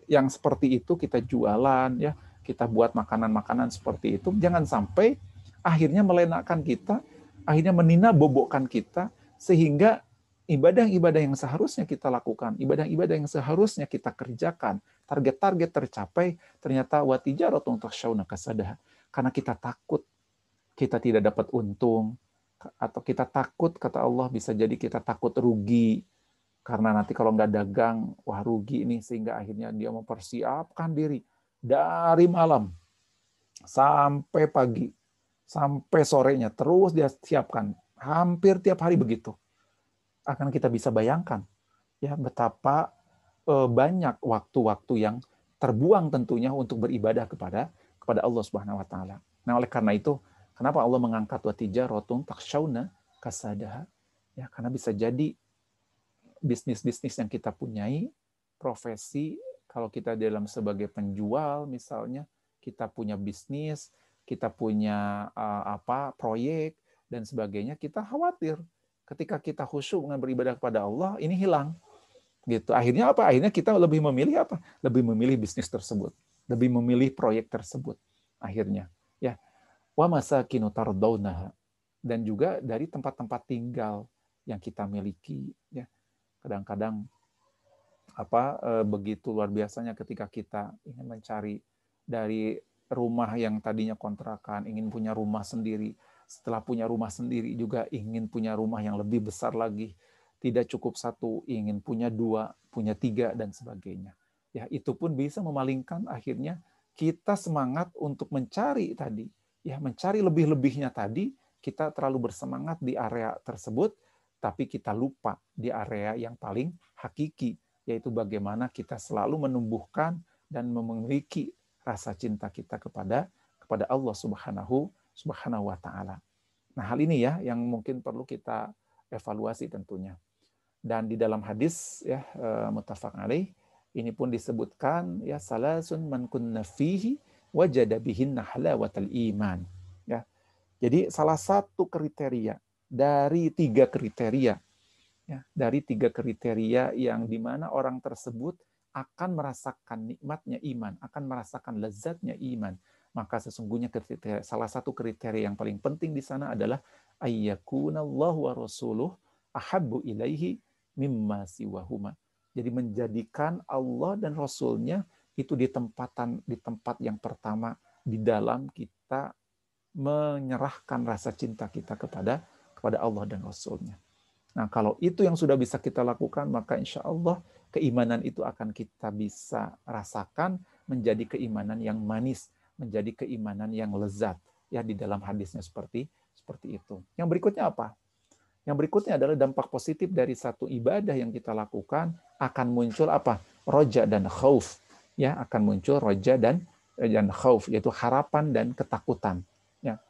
yang seperti itu kita jualan ya, kita buat makanan-makanan seperti itu, jangan sampai akhirnya melenakkan kita, akhirnya menina bobokkan kita sehingga ibadah-ibadah yang seharusnya kita lakukan, ibadah-ibadah yang seharusnya kita kerjakan, target-target tercapai, ternyata watijaratun takhshawna kasadah. Karena kita takut kita tidak dapat untung, atau kita takut, kata Allah, bisa jadi kita takut rugi, karena nanti kalau nggak dagang, wah rugi ini sehingga akhirnya dia mempersiapkan diri dari malam sampai pagi, sampai sorenya, terus dia siapkan. Hampir tiap hari begitu. Akan kita bisa bayangkan ya betapa eh, banyak waktu-waktu yang terbuang tentunya untuk beribadah kepada kepada Allah Subhanahu wa taala. Nah, oleh karena itu, kenapa Allah mengangkat watija rotun takshauna kasadaha? Ya, karena bisa jadi bisnis-bisnis yang kita punyai, profesi, kalau kita dalam sebagai penjual misalnya, kita punya bisnis, kita punya uh, apa proyek dan sebagainya, kita khawatir ketika kita khusyuk dengan beribadah kepada Allah ini hilang. Gitu. Akhirnya apa? Akhirnya kita lebih memilih apa? Lebih memilih bisnis tersebut, lebih memilih proyek tersebut. Akhirnya, ya. Wa masakinu tardawnaha dan juga dari tempat-tempat tinggal yang kita miliki, ya kadang-kadang apa eh, begitu luar biasanya ketika kita ingin mencari dari rumah yang tadinya kontrakan ingin punya rumah sendiri setelah punya rumah sendiri juga ingin punya rumah yang lebih besar lagi. Tidak cukup satu ingin punya dua punya tiga dan sebagainya. Ya itu pun bisa memalingkan akhirnya kita semangat untuk mencari tadi. Ya mencari lebih-lebihnya tadi kita terlalu bersemangat di area tersebut tapi kita lupa di area yang paling hakiki, yaitu bagaimana kita selalu menumbuhkan dan memiliki rasa cinta kita kepada kepada Allah Subhanahu Subhanahu wa taala. Nah, hal ini ya yang mungkin perlu kita evaluasi tentunya. Dan di dalam hadis ya eh, muttafaq alaih ini pun disebutkan ya salasun man kunna fihi wajada halawatal iman. Ya. Jadi salah satu kriteria dari tiga kriteria. Ya, dari tiga kriteria yang di mana orang tersebut akan merasakan nikmatnya iman, akan merasakan lezatnya iman. Maka sesungguhnya kriteria, salah satu kriteria yang paling penting di sana adalah ayyakunallahu wa rasuluh ahabbu ilaihi mimma siwahuma. Jadi menjadikan Allah dan Rasulnya itu di tempatan di tempat yang pertama di dalam kita menyerahkan rasa cinta kita kepada kepada Allah dan Rasulnya. Nah, kalau itu yang sudah bisa kita lakukan, maka insya Allah keimanan itu akan kita bisa rasakan menjadi keimanan yang manis, menjadi keimanan yang lezat. ya di dalam hadisnya seperti seperti itu. Yang berikutnya apa? Yang berikutnya adalah dampak positif dari satu ibadah yang kita lakukan akan muncul apa? Roja dan khauf. Ya, akan muncul roja dan dan khauf yaitu harapan dan ketakutan. Ya.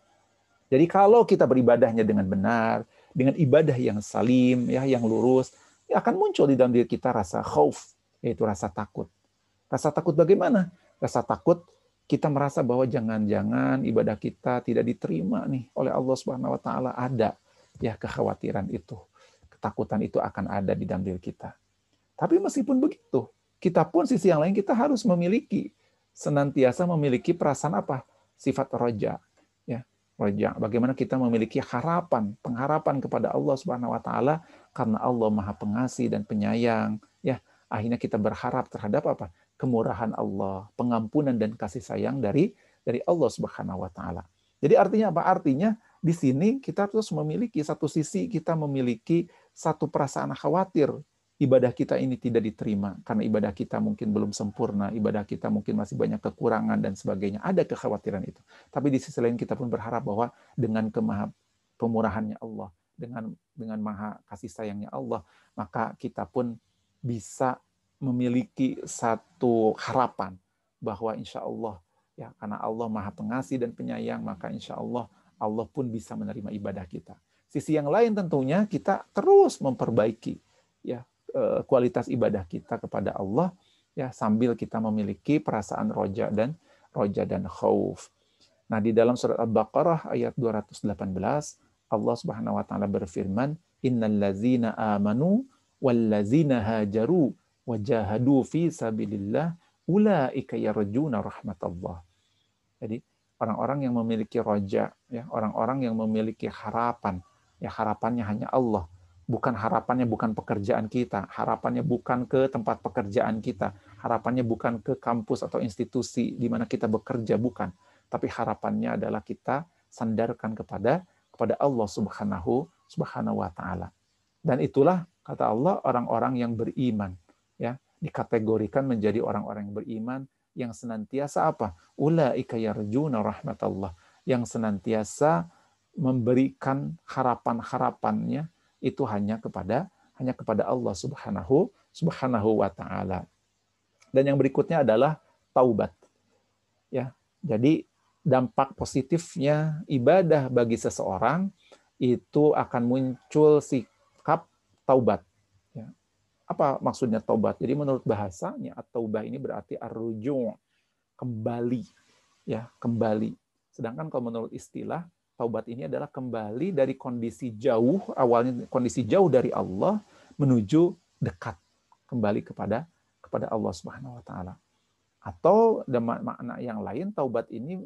Jadi kalau kita beribadahnya dengan benar, dengan ibadah yang salim, ya, yang lurus, ya akan muncul di dalam diri kita rasa khauf, yaitu rasa takut. Rasa takut bagaimana? Rasa takut kita merasa bahwa jangan-jangan ibadah kita tidak diterima nih oleh Allah Subhanahu wa taala ada ya kekhawatiran itu, ketakutan itu akan ada di dalam diri kita. Tapi meskipun begitu, kita pun sisi yang lain kita harus memiliki senantiasa memiliki perasaan apa? Sifat roja. Ya, roja. Bagaimana kita memiliki harapan, pengharapan kepada Allah Subhanahu wa taala karena Allah Maha Pengasih dan Penyayang, ya. Akhirnya kita berharap terhadap apa? Kemurahan Allah, pengampunan dan kasih sayang dari dari Allah Subhanahu wa taala. Jadi artinya apa? Artinya di sini kita terus memiliki satu sisi kita memiliki satu perasaan khawatir ibadah kita ini tidak diterima karena ibadah kita mungkin belum sempurna, ibadah kita mungkin masih banyak kekurangan dan sebagainya. Ada kekhawatiran itu. Tapi di sisi lain kita pun berharap bahwa dengan kemaha pemurahannya Allah, dengan dengan maha kasih sayangnya Allah, maka kita pun bisa memiliki satu harapan bahwa insya Allah ya karena Allah maha pengasih dan penyayang maka insya Allah Allah pun bisa menerima ibadah kita. Sisi yang lain tentunya kita terus memperbaiki ya eh, kualitas ibadah kita kepada Allah ya sambil kita memiliki perasaan roja dan roja dan khauf. Nah, di dalam surat Al-Baqarah ayat 218 Allah Subhanahu wa taala berfirman, "Innal ladzina amanu wal ladzina hajaru wajahadu fi sabilillah ulaika yarjuna rahmatallah." Jadi orang-orang yang memiliki roja, ya orang-orang yang memiliki harapan, ya harapannya hanya Allah, bukan harapannya bukan pekerjaan kita, harapannya bukan ke tempat pekerjaan kita, harapannya bukan ke kampus atau institusi di mana kita bekerja, bukan, tapi harapannya adalah kita sandarkan kepada kepada Allah Subhanahu Subhanahu wa taala. Dan itulah kata Allah orang-orang yang beriman, dikategorikan menjadi orang-orang yang beriman yang senantiasa apa? Ulaika yarjuna rahmatallah. Yang senantiasa memberikan harapan-harapannya itu hanya kepada hanya kepada Allah Subhanahu Subhanahu wa taala. Dan yang berikutnya adalah taubat. Ya. Jadi dampak positifnya ibadah bagi seseorang itu akan muncul sikap taubat apa maksudnya taubat? Jadi menurut bahasanya at-taubah ini berarti arruju' kembali ya, kembali. Sedangkan kalau menurut istilah taubat ini adalah kembali dari kondisi jauh awalnya kondisi jauh dari Allah menuju dekat kembali kepada kepada Allah Subhanahu wa taala. Atau makna yang lain taubat ini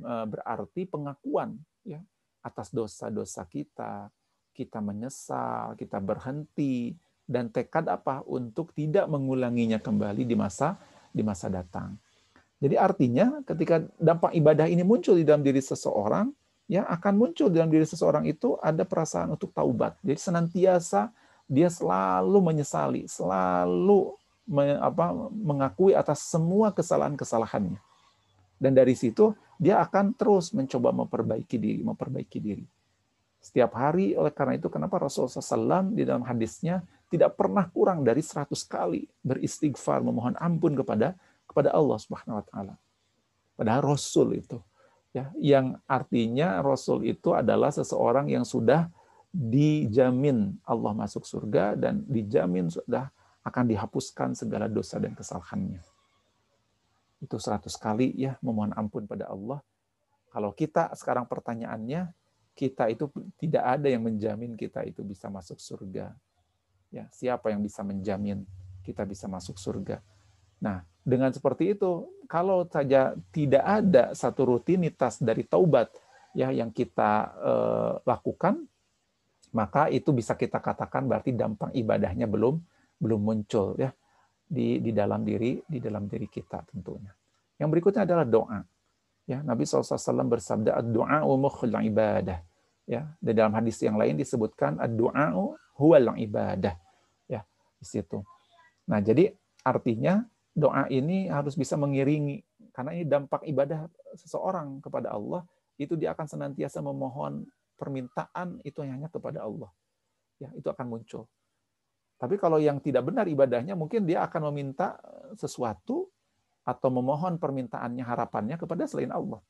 e, berarti pengakuan ya atas dosa-dosa kita, kita menyesal, kita berhenti, dan tekad apa untuk tidak mengulanginya kembali di masa di masa datang. Jadi artinya ketika dampak ibadah ini muncul di dalam diri seseorang, ya akan muncul di dalam diri seseorang itu ada perasaan untuk taubat. Jadi senantiasa dia selalu menyesali, selalu me, apa, mengakui atas semua kesalahan-kesalahannya. Dan dari situ dia akan terus mencoba memperbaiki diri, memperbaiki diri. Setiap hari oleh karena itu kenapa Rasulullah SAW di dalam hadisnya tidak pernah kurang dari 100 kali beristighfar memohon ampun kepada kepada Allah Subhanahu wa taala. Padahal Rasul itu ya yang artinya Rasul itu adalah seseorang yang sudah dijamin Allah masuk surga dan dijamin sudah akan dihapuskan segala dosa dan kesalahannya. Itu 100 kali ya memohon ampun pada Allah. Kalau kita sekarang pertanyaannya, kita itu tidak ada yang menjamin kita itu bisa masuk surga. Ya, siapa yang bisa menjamin kita bisa masuk surga? Nah, dengan seperti itu, kalau saja tidak ada satu rutinitas dari taubat ya yang kita eh, lakukan, maka itu bisa kita katakan berarti dampak ibadahnya belum belum muncul ya di di dalam diri di dalam diri kita tentunya. Yang berikutnya adalah doa. Ya, Nabi SAW bersabda doa mukhul ibadah. Ya, di dalam hadis yang lain disebutkan doa huwal ibadah di situ. Nah, jadi artinya doa ini harus bisa mengiringi karena ini dampak ibadah seseorang kepada Allah itu dia akan senantiasa memohon permintaan itu hanya kepada Allah. Ya, itu akan muncul. Tapi kalau yang tidak benar ibadahnya, mungkin dia akan meminta sesuatu atau memohon permintaannya, harapannya kepada selain Allah.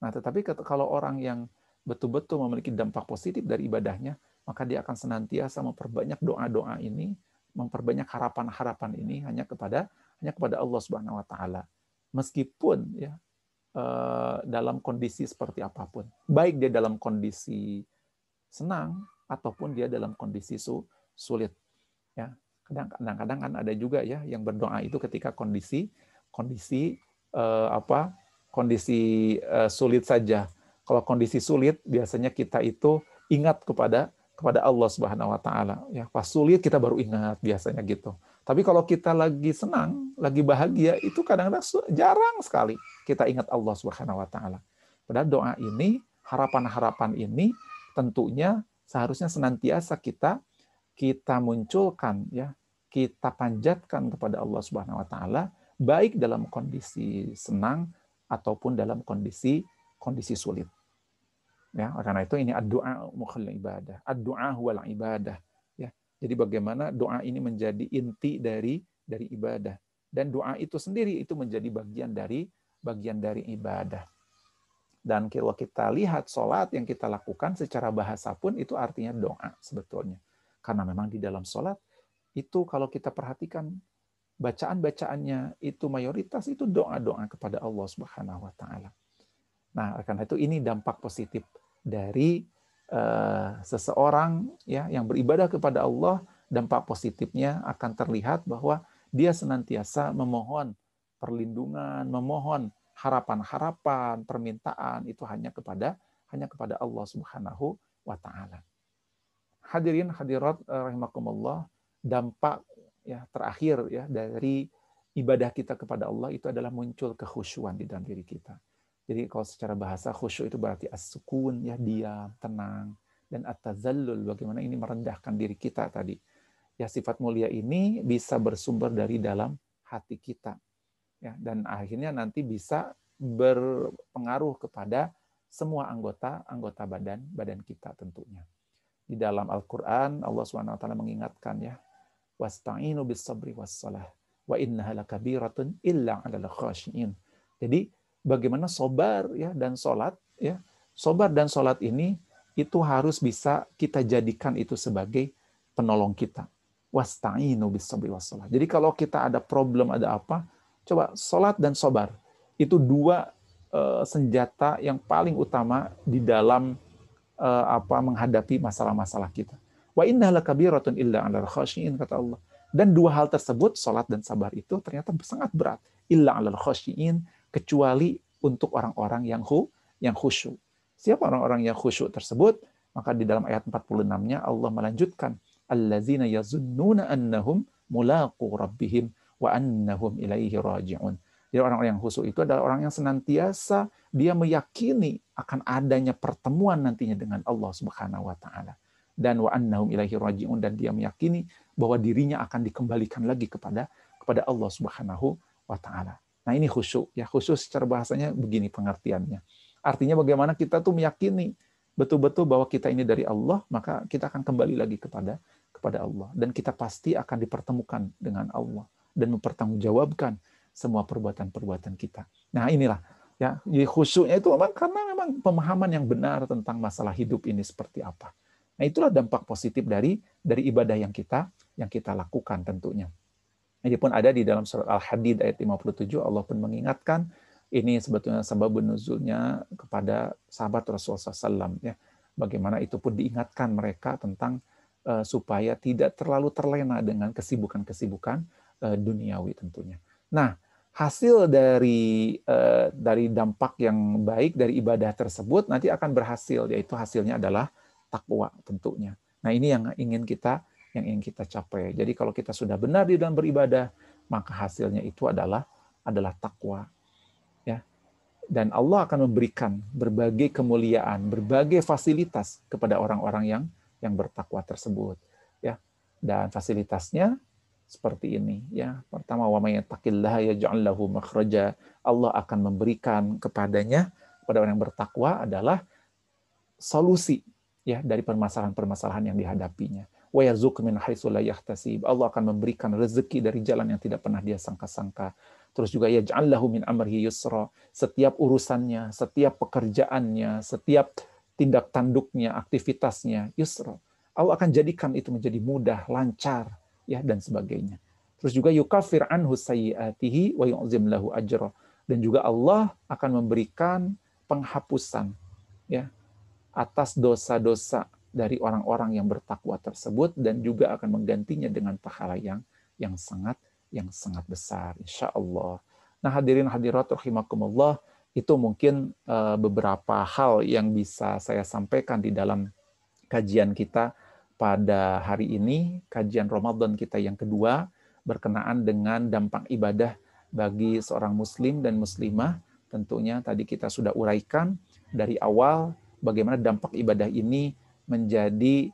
Nah, tetapi kalau orang yang betul-betul memiliki dampak positif dari ibadahnya, maka dia akan senantiasa memperbanyak doa-doa ini, memperbanyak harapan-harapan ini hanya kepada hanya kepada Allah Subhanahu wa taala. Meskipun ya eh, dalam kondisi seperti apa pun, baik dia dalam kondisi senang ataupun dia dalam kondisi sulit. Ya, kadang-kadang kan ada juga ya yang berdoa itu ketika kondisi kondisi eh, apa kondisi uh, sulit saja. Kalau kondisi sulit, biasanya kita itu ingat kepada kepada Allah Subhanahu wa taala. Ya, pas sulit kita baru ingat biasanya gitu. Tapi kalau kita lagi senang, lagi bahagia, itu kadang-kadang jarang sekali kita ingat Allah Subhanahu wa taala. Padahal doa ini, harapan-harapan ini tentunya seharusnya senantiasa kita kita munculkan ya, kita panjatkan kepada Allah Subhanahu wa taala baik dalam kondisi senang ataupun dalam kondisi kondisi sulit. Ya, karena itu ini doa mukhal ibadah. Doa wal ibadah. Ya. Jadi bagaimana doa ini menjadi inti dari dari ibadah dan doa itu sendiri itu menjadi bagian dari bagian dari ibadah. Dan kalau kita lihat sholat yang kita lakukan secara bahasa pun itu artinya doa sebetulnya. Karena memang di dalam sholat itu kalau kita perhatikan bacaan-bacaannya itu mayoritas itu doa-doa kepada Allah Subhanahu wa taala. Nah, karena itu ini dampak positif dari uh, seseorang ya yang beribadah kepada Allah, dampak positifnya akan terlihat bahwa dia senantiasa memohon perlindungan, memohon harapan-harapan, permintaan itu hanya kepada hanya kepada Allah Subhanahu wa taala. Hadirin hadirat eh, rahimakumullah, dampak ya terakhir ya dari ibadah kita kepada Allah itu adalah muncul kekhusyuan di dalam diri kita. Jadi kalau secara bahasa khusyuk itu berarti as-sukun ya diam, tenang dan at-tazallul bagaimana ini merendahkan diri kita tadi. Ya sifat mulia ini bisa bersumber dari dalam hati kita. Ya dan akhirnya nanti bisa berpengaruh kepada semua anggota anggota badan badan kita tentunya. Di dalam Al-Qur'an Allah SWT mengingatkan ya wasta'inu bis sabri was salah wa innaha lakabiratun illa 'alal khashiin. Jadi bagaimana sobar ya dan salat ya. Sobar dan salat ini itu harus bisa kita jadikan itu sebagai penolong kita. Wasta'inu bis sabri was salah. Jadi kalau kita ada problem ada apa, coba salat dan sobar. Itu dua uh, senjata yang paling utama di dalam uh, apa menghadapi masalah-masalah kita. Wa inna lakabiratun illa kata Allah. Dan dua hal tersebut, salat dan sabar itu ternyata sangat berat. Illa kecuali untuk orang-orang yang hu, yang khusyuk. Siapa orang-orang yang khusyuk tersebut? Maka di dalam ayat 46-nya Allah melanjutkan, allazina yazunnuna annahum mulaqu rabbihim wa annahum ilaihi raji'un. Jadi orang-orang yang khusyuk itu adalah orang yang senantiasa dia meyakini akan adanya pertemuan nantinya dengan Allah Subhanahu wa taala dan wa annahum ilaihi rajiun dan dia meyakini bahwa dirinya akan dikembalikan lagi kepada kepada Allah Subhanahu wa taala. Nah, ini khusyuk ya. Khusyuk secara bahasanya begini pengertiannya. Artinya bagaimana kita tuh meyakini betul-betul bahwa kita ini dari Allah, maka kita akan kembali lagi kepada kepada Allah dan kita pasti akan dipertemukan dengan Allah dan mempertanggungjawabkan semua perbuatan-perbuatan kita. Nah, inilah ya, khusyuknya itu memang karena memang pemahaman yang benar tentang masalah hidup ini seperti apa. Nah, itulah dampak positif dari dari ibadah yang kita yang kita lakukan tentunya. Ini pun ada di dalam surat Al-Hadid ayat 57 Allah pun mengingatkan ini sebetulnya sebab nuzulnya kepada sahabat Rasulullah SAW ya. Bagaimana itu pun diingatkan mereka tentang uh, supaya tidak terlalu terlena dengan kesibukan-kesibukan uh, duniawi tentunya. Nah, hasil dari uh, dari dampak yang baik dari ibadah tersebut nanti akan berhasil yaitu hasilnya adalah takwa tentunya. Nah, ini yang ingin kita yang ingin kita capai. Jadi kalau kita sudah benar di dalam beribadah, maka hasilnya itu adalah adalah takwa. Ya. Dan Allah akan memberikan berbagai kemuliaan, berbagai fasilitas kepada orang-orang yang yang bertakwa tersebut, ya. Dan fasilitasnya seperti ini, ya. Pertama, wa may yattaqillaha yaj'al lahu makhraja. Allah akan memberikan kepadanya kepada orang yang bertakwa adalah solusi ya dari permasalahan-permasalahan yang dihadapinya. Wa min haitsu la. Allah akan memberikan rezeki dari jalan yang tidak pernah dia sangka-sangka. Terus juga ya lahu min amrihi yusra. Setiap urusannya, setiap pekerjaannya, setiap tindak tanduknya, aktivitasnya yusra. Allah akan jadikan itu menjadi mudah, lancar, ya dan sebagainya. Terus juga yukafir anhu sayyiatihi wa yu'zim lahu ajra. Dan juga Allah akan memberikan penghapusan ya atas dosa-dosa dari orang-orang yang bertakwa tersebut dan juga akan menggantinya dengan pahala yang yang sangat yang sangat besar insya Allah. Nah hadirin hadirat rahimakumullah itu mungkin uh, beberapa hal yang bisa saya sampaikan di dalam kajian kita pada hari ini, kajian Ramadan kita yang kedua berkenaan dengan dampak ibadah bagi seorang muslim dan muslimah. Tentunya tadi kita sudah uraikan dari awal bagaimana dampak ibadah ini menjadi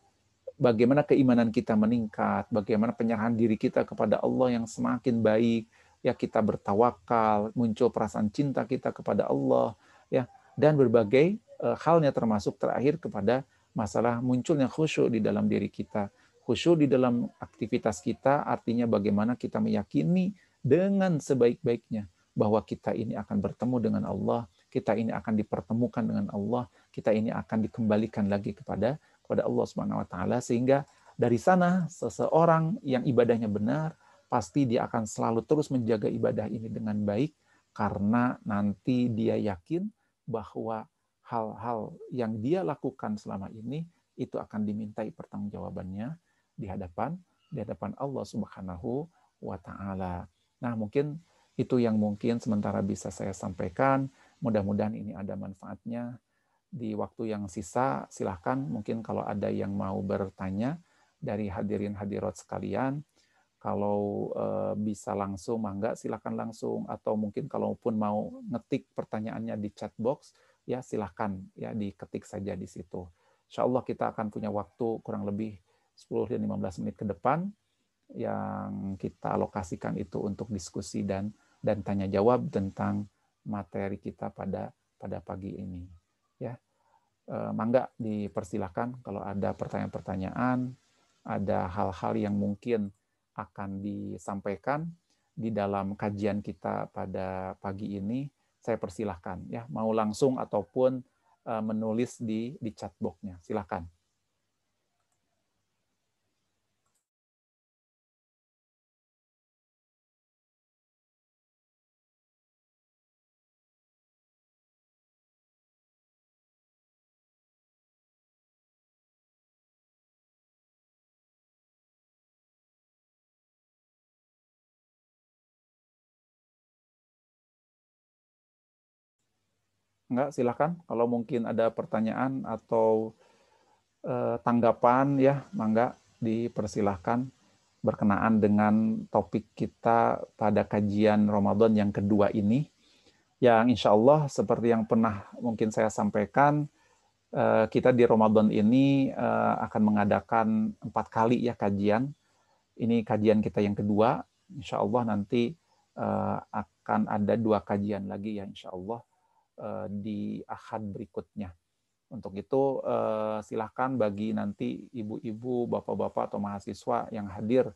bagaimana keimanan kita meningkat, bagaimana penyerahan diri kita kepada Allah yang semakin baik, ya kita bertawakal, muncul perasaan cinta kita kepada Allah, ya dan berbagai uh, halnya termasuk terakhir kepada masalah munculnya khusyuk di dalam diri kita. Khusyuk di dalam aktivitas kita artinya bagaimana kita meyakini dengan sebaik-baiknya bahwa kita ini akan bertemu dengan Allah, kita ini akan dipertemukan dengan Allah, kita ini akan dikembalikan lagi kepada kepada Allah Subhanahu wa taala sehingga dari sana seseorang yang ibadahnya benar pasti dia akan selalu terus menjaga ibadah ini dengan baik karena nanti dia yakin bahwa hal-hal yang dia lakukan selama ini itu akan dimintai pertanggungjawabannya di hadapan di hadapan Allah Subhanahu wa taala. Nah, mungkin itu yang mungkin sementara bisa saya sampaikan. Mudah-mudahan ini ada manfaatnya. Di waktu yang sisa, silahkan mungkin kalau ada yang mau bertanya dari hadirin hadirat sekalian, kalau eh, bisa langsung, mangga silahkan langsung. Atau mungkin kalaupun mau ngetik pertanyaannya di chat box, ya silahkan ya diketik saja di situ. Insya Allah kita akan punya waktu kurang lebih 10 dan 15 menit ke depan yang kita alokasikan itu untuk diskusi dan dan tanya jawab tentang materi kita pada pada pagi ini. Ya, e, mangga dipersilahkan kalau ada pertanyaan-pertanyaan, ada hal-hal yang mungkin akan disampaikan di dalam kajian kita pada pagi ini, saya persilahkan ya. Mau langsung ataupun e, menulis di di chat box-nya. Enggak, silahkan. Kalau mungkin ada pertanyaan atau eh, tanggapan ya, mangga dipersilahkan berkenaan dengan topik kita pada kajian Ramadan yang kedua ini. Yang insya Allah seperti yang pernah mungkin saya sampaikan, eh, kita di Ramadan ini eh, akan mengadakan empat kali ya kajian. Ini kajian kita yang kedua. Insya Allah nanti eh, akan ada dua kajian lagi ya insya Allah di ahad berikutnya. Untuk itu eh, silahkan bagi nanti ibu-ibu, bapak-bapak atau mahasiswa yang hadir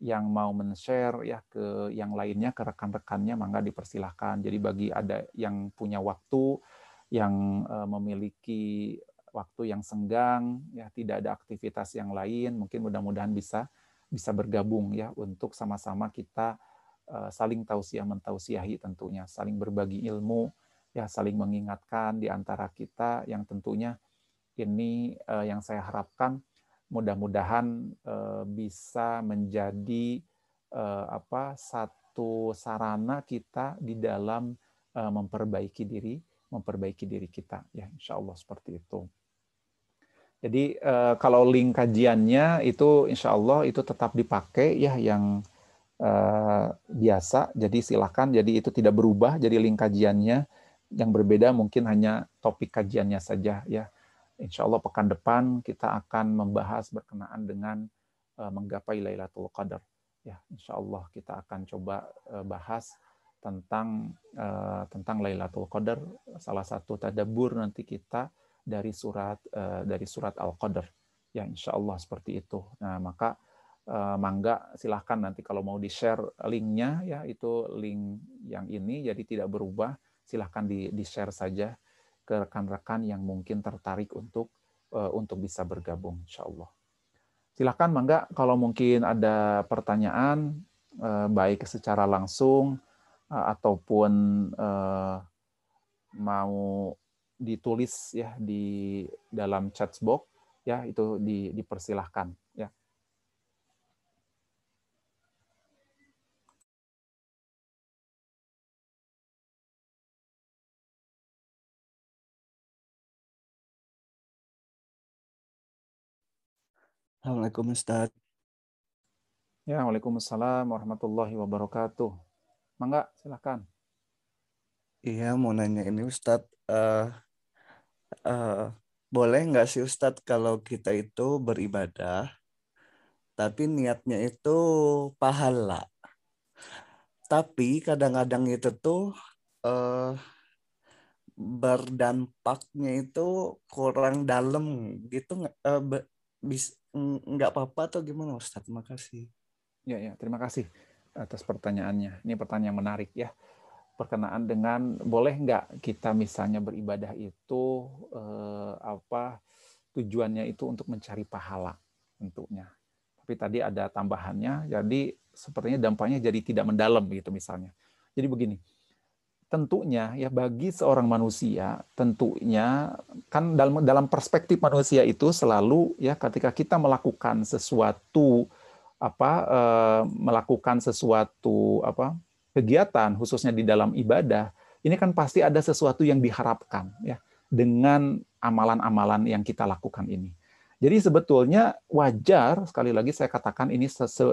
yang mau men-share ya ke yang lainnya ke rekan-rekannya mangga dipersilahkan. Jadi bagi ada yang punya waktu yang eh, memiliki waktu yang senggang ya tidak ada aktivitas yang lain mungkin mudah-mudahan bisa bisa bergabung ya untuk sama-sama kita saling tausiah mentausiahi tentunya saling berbagi ilmu ya saling mengingatkan di antara kita yang tentunya ini uh, yang saya harapkan mudah-mudahan uh, bisa menjadi uh, apa satu sarana kita di dalam uh, memperbaiki diri memperbaiki diri kita ya insya Allah seperti itu. Jadi uh, kalau link kajiannya itu insya Allah itu tetap dipakai ya yang uh, biasa. Jadi silakan. Jadi itu tidak berubah. Jadi link kajiannya yang berbeda mungkin hanya topik kajiannya saja ya. Insya Allah pekan depan kita akan membahas berkenaan dengan uh, menggapai Lailatul Qadar. Ya, insya Allah kita akan coba uh, bahas tentang uh, tentang Lailatul Qadar salah satu tadabur nanti kita dari surat dari surat Al-Qadar ya insya Allah seperti itu nah maka mangga silahkan nanti kalau mau di share linknya ya itu link yang ini jadi tidak berubah silahkan di di share saja ke rekan-rekan yang mungkin tertarik untuk uh, untuk bisa bergabung insya Allah silahkan mangga kalau mungkin ada pertanyaan uh, baik secara langsung Eh, ataupun mau ditulis ya di dalam chat box ya itu di, dipersilahkan Assalamualaikum Ustaz. Ya, Waalaikumsalam warahmatullahi wabarakatuh. Mangga, silakan. Iya, mau nanya ini Ustadz. Uh, uh, boleh nggak sih Ustadz kalau kita itu beribadah, tapi niatnya itu pahala. Tapi kadang-kadang itu tuh uh, berdampaknya itu kurang dalam gitu uh, bis nggak apa-apa atau gimana Ustadz? Makasih. Ya ya terima kasih atas pertanyaannya. Ini pertanyaan menarik ya. Perkenaan dengan boleh nggak kita misalnya beribadah itu eh, apa tujuannya itu untuk mencari pahala tentunya. Tapi tadi ada tambahannya, jadi sepertinya dampaknya jadi tidak mendalam gitu misalnya. Jadi begini, tentunya ya bagi seorang manusia tentunya kan dalam dalam perspektif manusia itu selalu ya ketika kita melakukan sesuatu apa eh, melakukan sesuatu apa kegiatan khususnya di dalam ibadah ini kan pasti ada sesuatu yang diharapkan ya dengan amalan-amalan yang kita lakukan ini. Jadi sebetulnya wajar sekali lagi saya katakan ini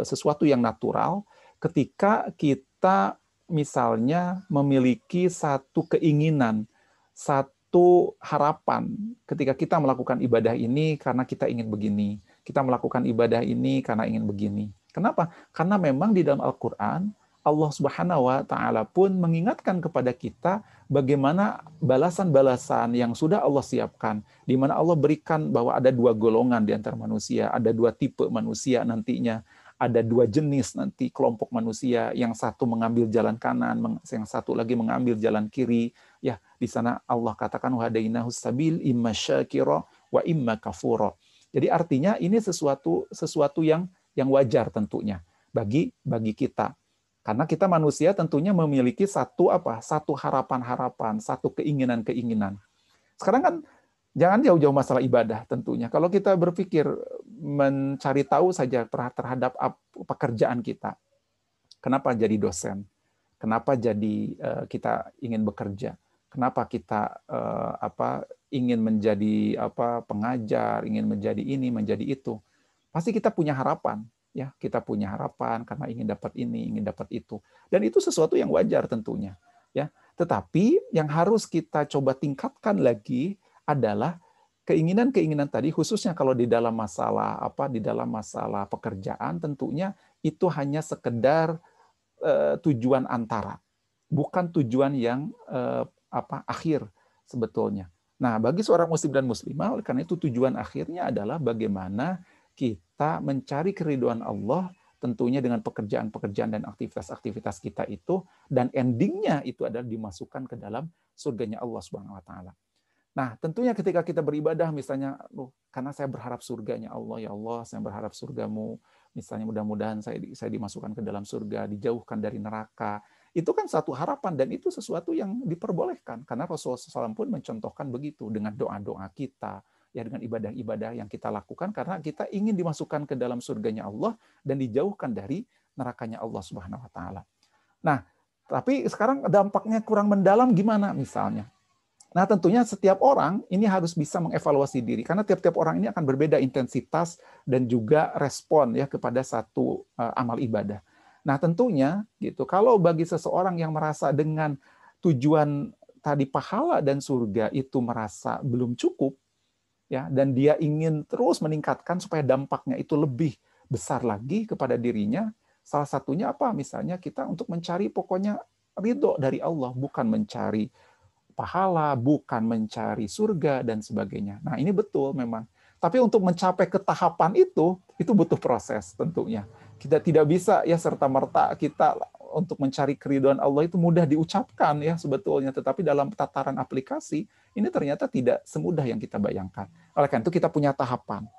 sesuatu yang natural ketika kita misalnya memiliki satu keinginan, satu harapan ketika kita melakukan ibadah ini karena kita ingin begini, kita melakukan ibadah ini karena ingin begini. Kenapa? Karena memang di dalam Al-Quran, Allah Subhanahu wa Ta'ala pun mengingatkan kepada kita bagaimana balasan-balasan yang sudah Allah siapkan, di mana Allah berikan bahwa ada dua golongan di antara manusia, ada dua tipe manusia nantinya, ada dua jenis nanti kelompok manusia, yang satu mengambil jalan kanan, yang satu lagi mengambil jalan kiri. Ya, di sana Allah katakan wahadainahu sabil imma syakira wa imma kafura. Jadi artinya ini sesuatu sesuatu yang yang wajar tentunya bagi bagi kita. Karena kita manusia tentunya memiliki satu apa? Satu harapan-harapan, satu keinginan-keinginan. Sekarang kan jangan jauh-jauh masalah ibadah tentunya. Kalau kita berpikir mencari tahu saja terhadap pekerjaan kita. Kenapa jadi dosen? Kenapa jadi eh, kita ingin bekerja? Kenapa kita eh, apa ingin menjadi apa pengajar, ingin menjadi ini, menjadi itu. Pasti kita punya harapan, ya. Kita punya harapan karena ingin dapat ini, ingin dapat itu. Dan itu sesuatu yang wajar tentunya, ya. Tetapi yang harus kita coba tingkatkan lagi adalah keinginan-keinginan tadi khususnya kalau di dalam masalah apa di dalam masalah pekerjaan tentunya itu hanya sekedar uh, tujuan antara bukan tujuan yang uh, apa akhir sebetulnya Nah, bagi seorang muslim dan muslimah, karena itu tujuan akhirnya adalah bagaimana kita mencari keriduan Allah tentunya dengan pekerjaan-pekerjaan dan aktivitas-aktivitas kita itu dan endingnya itu adalah dimasukkan ke dalam surganya Allah Subhanahu wa taala. Nah, tentunya ketika kita beribadah misalnya, loh, karena saya berharap surganya Allah, ya Allah, saya berharap surgamu, misalnya mudah-mudahan saya saya dimasukkan ke dalam surga, dijauhkan dari neraka, itu kan satu harapan dan itu sesuatu yang diperbolehkan karena Rasulullah SAW pun mencontohkan begitu dengan doa-doa kita ya dengan ibadah-ibadah yang kita lakukan karena kita ingin dimasukkan ke dalam surganya Allah dan dijauhkan dari nerakanya Allah Subhanahu wa taala. Nah, tapi sekarang dampaknya kurang mendalam gimana misalnya? Nah, tentunya setiap orang ini harus bisa mengevaluasi diri karena tiap-tiap orang ini akan berbeda intensitas dan juga respon ya kepada satu uh, amal ibadah. Nah, tentunya gitu. Kalau bagi seseorang yang merasa dengan tujuan tadi pahala dan surga itu merasa belum cukup ya dan dia ingin terus meningkatkan supaya dampaknya itu lebih besar lagi kepada dirinya, salah satunya apa? Misalnya kita untuk mencari pokoknya ridho dari Allah, bukan mencari pahala, bukan mencari surga dan sebagainya. Nah, ini betul memang. Tapi untuk mencapai ke tahapan itu, itu butuh proses tentunya. Kita tidak bisa ya serta merta kita untuk mencari keriduan Allah itu mudah diucapkan ya sebetulnya, tetapi dalam tataran aplikasi ini ternyata tidak semudah yang kita bayangkan. Oleh karena itu kita punya tahapan.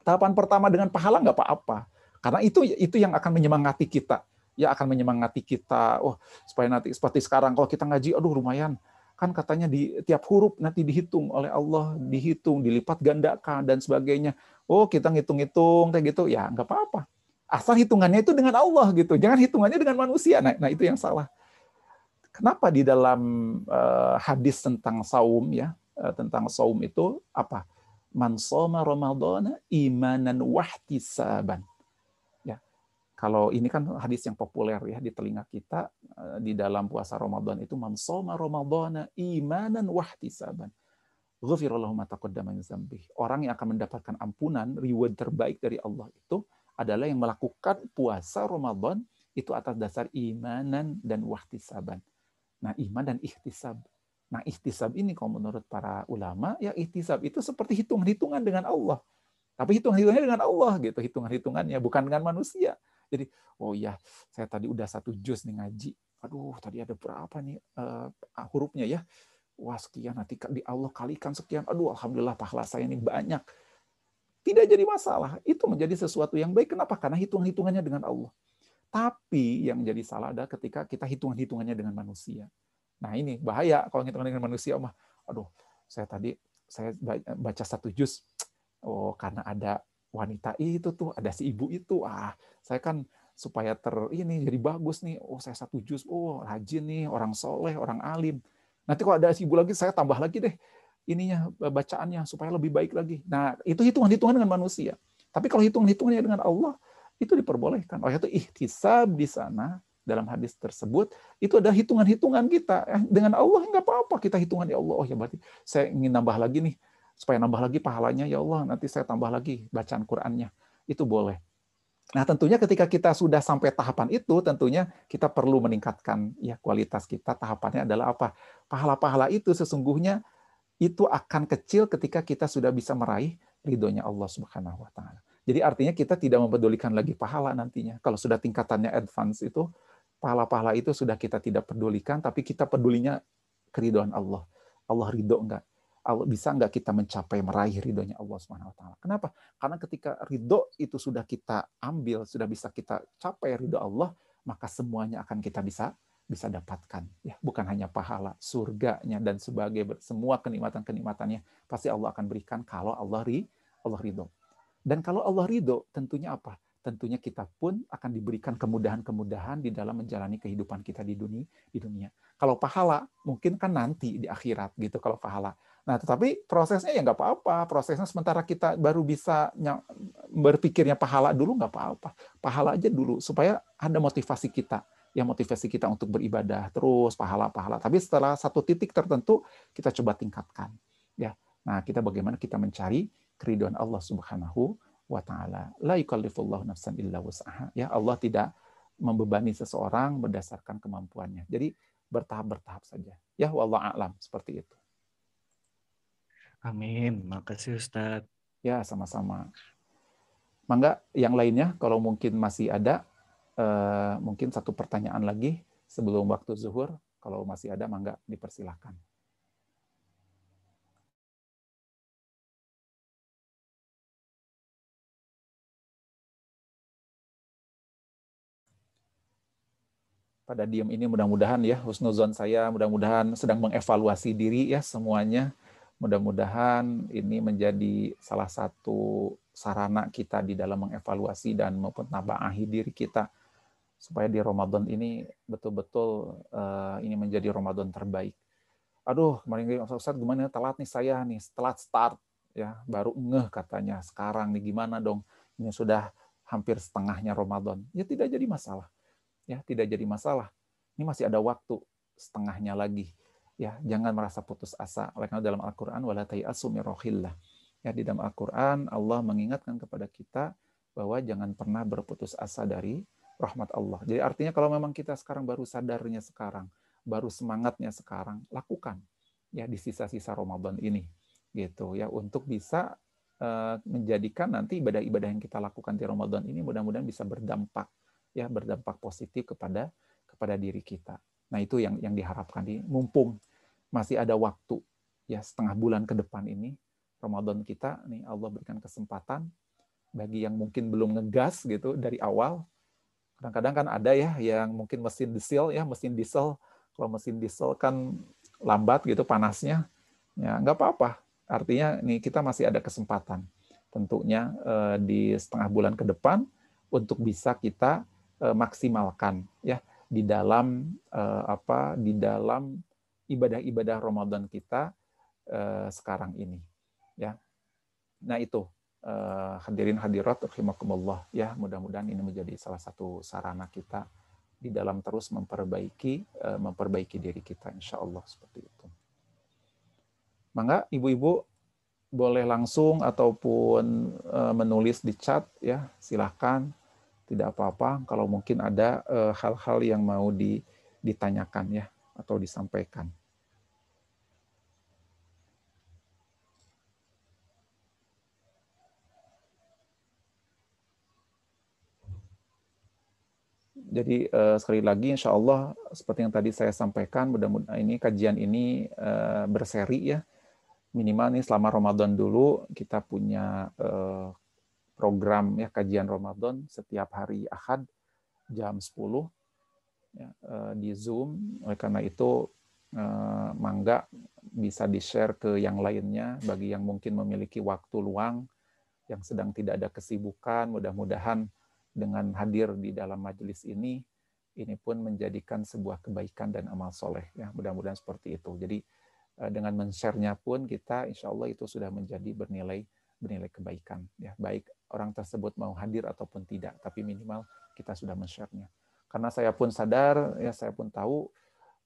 Tahapan pertama dengan pahala nggak apa-apa, karena itu itu yang akan menyemangati kita, ya akan menyemangati kita. Oh supaya nanti seperti sekarang kalau kita ngaji, aduh lumayan kan katanya di tiap huruf nanti dihitung oleh Allah, dihitung, dilipat gandakan dan sebagainya. Oh, kita ngitung-ngitung kayak gitu, ya nggak apa-apa. Asal hitungannya itu dengan Allah gitu, jangan hitungannya dengan manusia. Nah, nah itu yang salah. Kenapa di dalam uh, hadis tentang saum ya, uh, tentang saum itu apa? Man soma Ramadana imanan wahtisaban kalau ini kan hadis yang populer ya di telinga kita eh, di dalam puasa Ramadan itu man shoma ramadhana imanan wahtisaban Orang yang akan mendapatkan ampunan, reward terbaik dari Allah itu adalah yang melakukan puasa Ramadan itu atas dasar imanan dan wahtisaban. Nah, iman dan ikhtisab. Nah, ikhtisab ini kalau menurut para ulama, ya ikhtisab itu seperti hitung-hitungan dengan Allah. Tapi hitung-hitungannya dengan Allah gitu, hitungan-hitungannya bukan dengan manusia. Jadi, oh ya, saya tadi udah satu juz nih ngaji. Aduh, tadi ada berapa nih uh, hurufnya ya? Wah, sekian nanti di Allah kalikan sekian. Aduh, alhamdulillah pahala saya ini banyak. Tidak jadi masalah. Itu menjadi sesuatu yang baik. Kenapa? Karena hitung-hitungannya dengan Allah. Tapi yang jadi salah adalah ketika kita hitung-hitungannya dengan manusia. Nah ini bahaya kalau hitungan dengan manusia. Mah, aduh, saya tadi saya baca satu juz. Oh, karena ada wanita itu tuh, ada si ibu itu. Ah, saya kan supaya ter ini jadi bagus nih. Oh, saya satu juz. Oh, rajin nih, orang soleh, orang alim. Nanti kalau ada si ibu lagi, saya tambah lagi deh ininya bacaannya supaya lebih baik lagi. Nah, itu hitungan-hitungan dengan manusia. Tapi kalau hitung-hitungannya dengan Allah, itu diperbolehkan. Oleh itu ihtisab di sana dalam hadis tersebut itu ada hitungan-hitungan kita eh, dengan Allah nggak apa-apa kita hitungan ya Allah oh ya berarti saya ingin nambah lagi nih supaya nambah lagi pahalanya ya Allah nanti saya tambah lagi bacaan Qur'annya itu boleh nah tentunya ketika kita sudah sampai tahapan itu tentunya kita perlu meningkatkan ya kualitas kita tahapannya adalah apa pahala-pahala itu sesungguhnya itu akan kecil ketika kita sudah bisa meraih ridhonya Allah Subhanahu wa taala. Jadi artinya kita tidak mempedulikan lagi pahala nantinya. Kalau sudah tingkatannya advance itu pahala-pahala itu sudah kita tidak pedulikan tapi kita pedulinya keridoan Allah. Allah ridho enggak? Bisa nggak kita mencapai meraih ridhonya Allah Subhanahu wa taala. Kenapa? Karena ketika ridho itu sudah kita ambil, sudah bisa kita capai ridho Allah, maka semuanya akan kita bisa bisa dapatkan ya bukan hanya pahala surganya dan sebagai semua kenikmatan-kenikmatannya pasti Allah akan berikan kalau Allah ri Allah ridho dan kalau Allah ridho tentunya apa tentunya kita pun akan diberikan kemudahan-kemudahan di dalam menjalani kehidupan kita di dunia di dunia kalau pahala mungkin kan nanti di akhirat gitu kalau pahala Nah, tetapi prosesnya ya nggak apa-apa. Prosesnya sementara kita baru bisa berpikirnya pahala dulu nggak apa-apa. Pahala aja dulu supaya ada motivasi kita. Ya motivasi kita untuk beribadah terus pahala-pahala. Tapi setelah satu titik tertentu kita coba tingkatkan. Ya. Nah, kita bagaimana kita mencari keriduan Allah Subhanahu wa taala. La yukallifullahu nafsan illa wus'aha. Ya, Allah tidak membebani seseorang berdasarkan kemampuannya. Jadi bertahap-bertahap saja. Ya, wallah a'lam seperti itu. Amin. Makasih Ustadz. Ya, sama-sama. Mangga yang lainnya kalau mungkin masih ada eh, mungkin satu pertanyaan lagi sebelum waktu zuhur kalau masih ada mangga dipersilahkan. pada diem ini mudah-mudahan ya husnuzon saya mudah-mudahan sedang mengevaluasi diri ya semuanya Mudah-mudahan ini menjadi salah satu sarana kita di dalam mengevaluasi dan nabaahi diri kita supaya di Ramadan ini betul-betul uh, ini menjadi Ramadan terbaik. Aduh, kemarin Ustaz gimana telat nih saya nih, telat start ya, baru ngeh katanya. Sekarang nih gimana dong? Ini sudah hampir setengahnya Ramadan. Ya tidak jadi masalah. Ya, tidak jadi masalah. Ini masih ada waktu setengahnya lagi ya jangan merasa putus asa oleh karena dalam Al-Qur'an wala tayasu ya di dalam Al-Qur'an Allah mengingatkan kepada kita bahwa jangan pernah berputus asa dari rahmat Allah. Jadi artinya kalau memang kita sekarang baru sadarnya sekarang, baru semangatnya sekarang, lakukan ya di sisa-sisa Ramadan ini gitu ya untuk bisa uh, menjadikan nanti ibadah-ibadah yang kita lakukan di Ramadan ini mudah-mudahan bisa berdampak ya berdampak positif kepada kepada diri kita. Nah, itu yang yang diharapkan. Di mumpung masih ada waktu ya setengah bulan ke depan ini Ramadan kita nih Allah berikan kesempatan bagi yang mungkin belum ngegas gitu dari awal. Kadang-kadang kan ada ya yang mungkin mesin diesel ya, mesin diesel. Kalau mesin diesel kan lambat gitu panasnya, ya nggak apa-apa. Artinya nih kita masih ada kesempatan. Tentunya eh, di setengah bulan ke depan untuk bisa kita eh, maksimalkan ya di dalam eh, apa di dalam ibadah-ibadah Ramadan kita sekarang ini ya. Nah itu hadirin hadirat rahimakumullah ya mudah-mudahan ini menjadi salah satu sarana kita di dalam terus memperbaiki uh, memperbaiki diri kita insya Allah seperti itu. Mangga ibu-ibu boleh langsung ataupun uh, menulis di chat ya silahkan tidak apa-apa kalau mungkin ada eh, hal-hal uh, yang mau di, ditanyakan ya atau disampaikan. Jadi uh, sekali lagi, insya Allah seperti yang tadi saya sampaikan, mudah-mudahan ini kajian ini uh, berseri ya. Minimal nih selama Ramadan dulu kita punya program ya kajian Ramadan setiap hari Ahad jam 10 ya, uh, di Zoom. Oleh karena itu uh, mangga bisa di-share ke yang lainnya bagi yang mungkin memiliki waktu luang yang sedang tidak ada kesibukan, mudah-mudahan dengan hadir di dalam majelis ini, ini pun menjadikan sebuah kebaikan dan amal soleh. Ya, mudah-mudahan seperti itu. Jadi eh, dengan men-share-nya pun kita insya Allah itu sudah menjadi bernilai bernilai kebaikan. Ya, baik orang tersebut mau hadir ataupun tidak, tapi minimal kita sudah men-share-nya. Karena saya pun sadar, ya saya pun tahu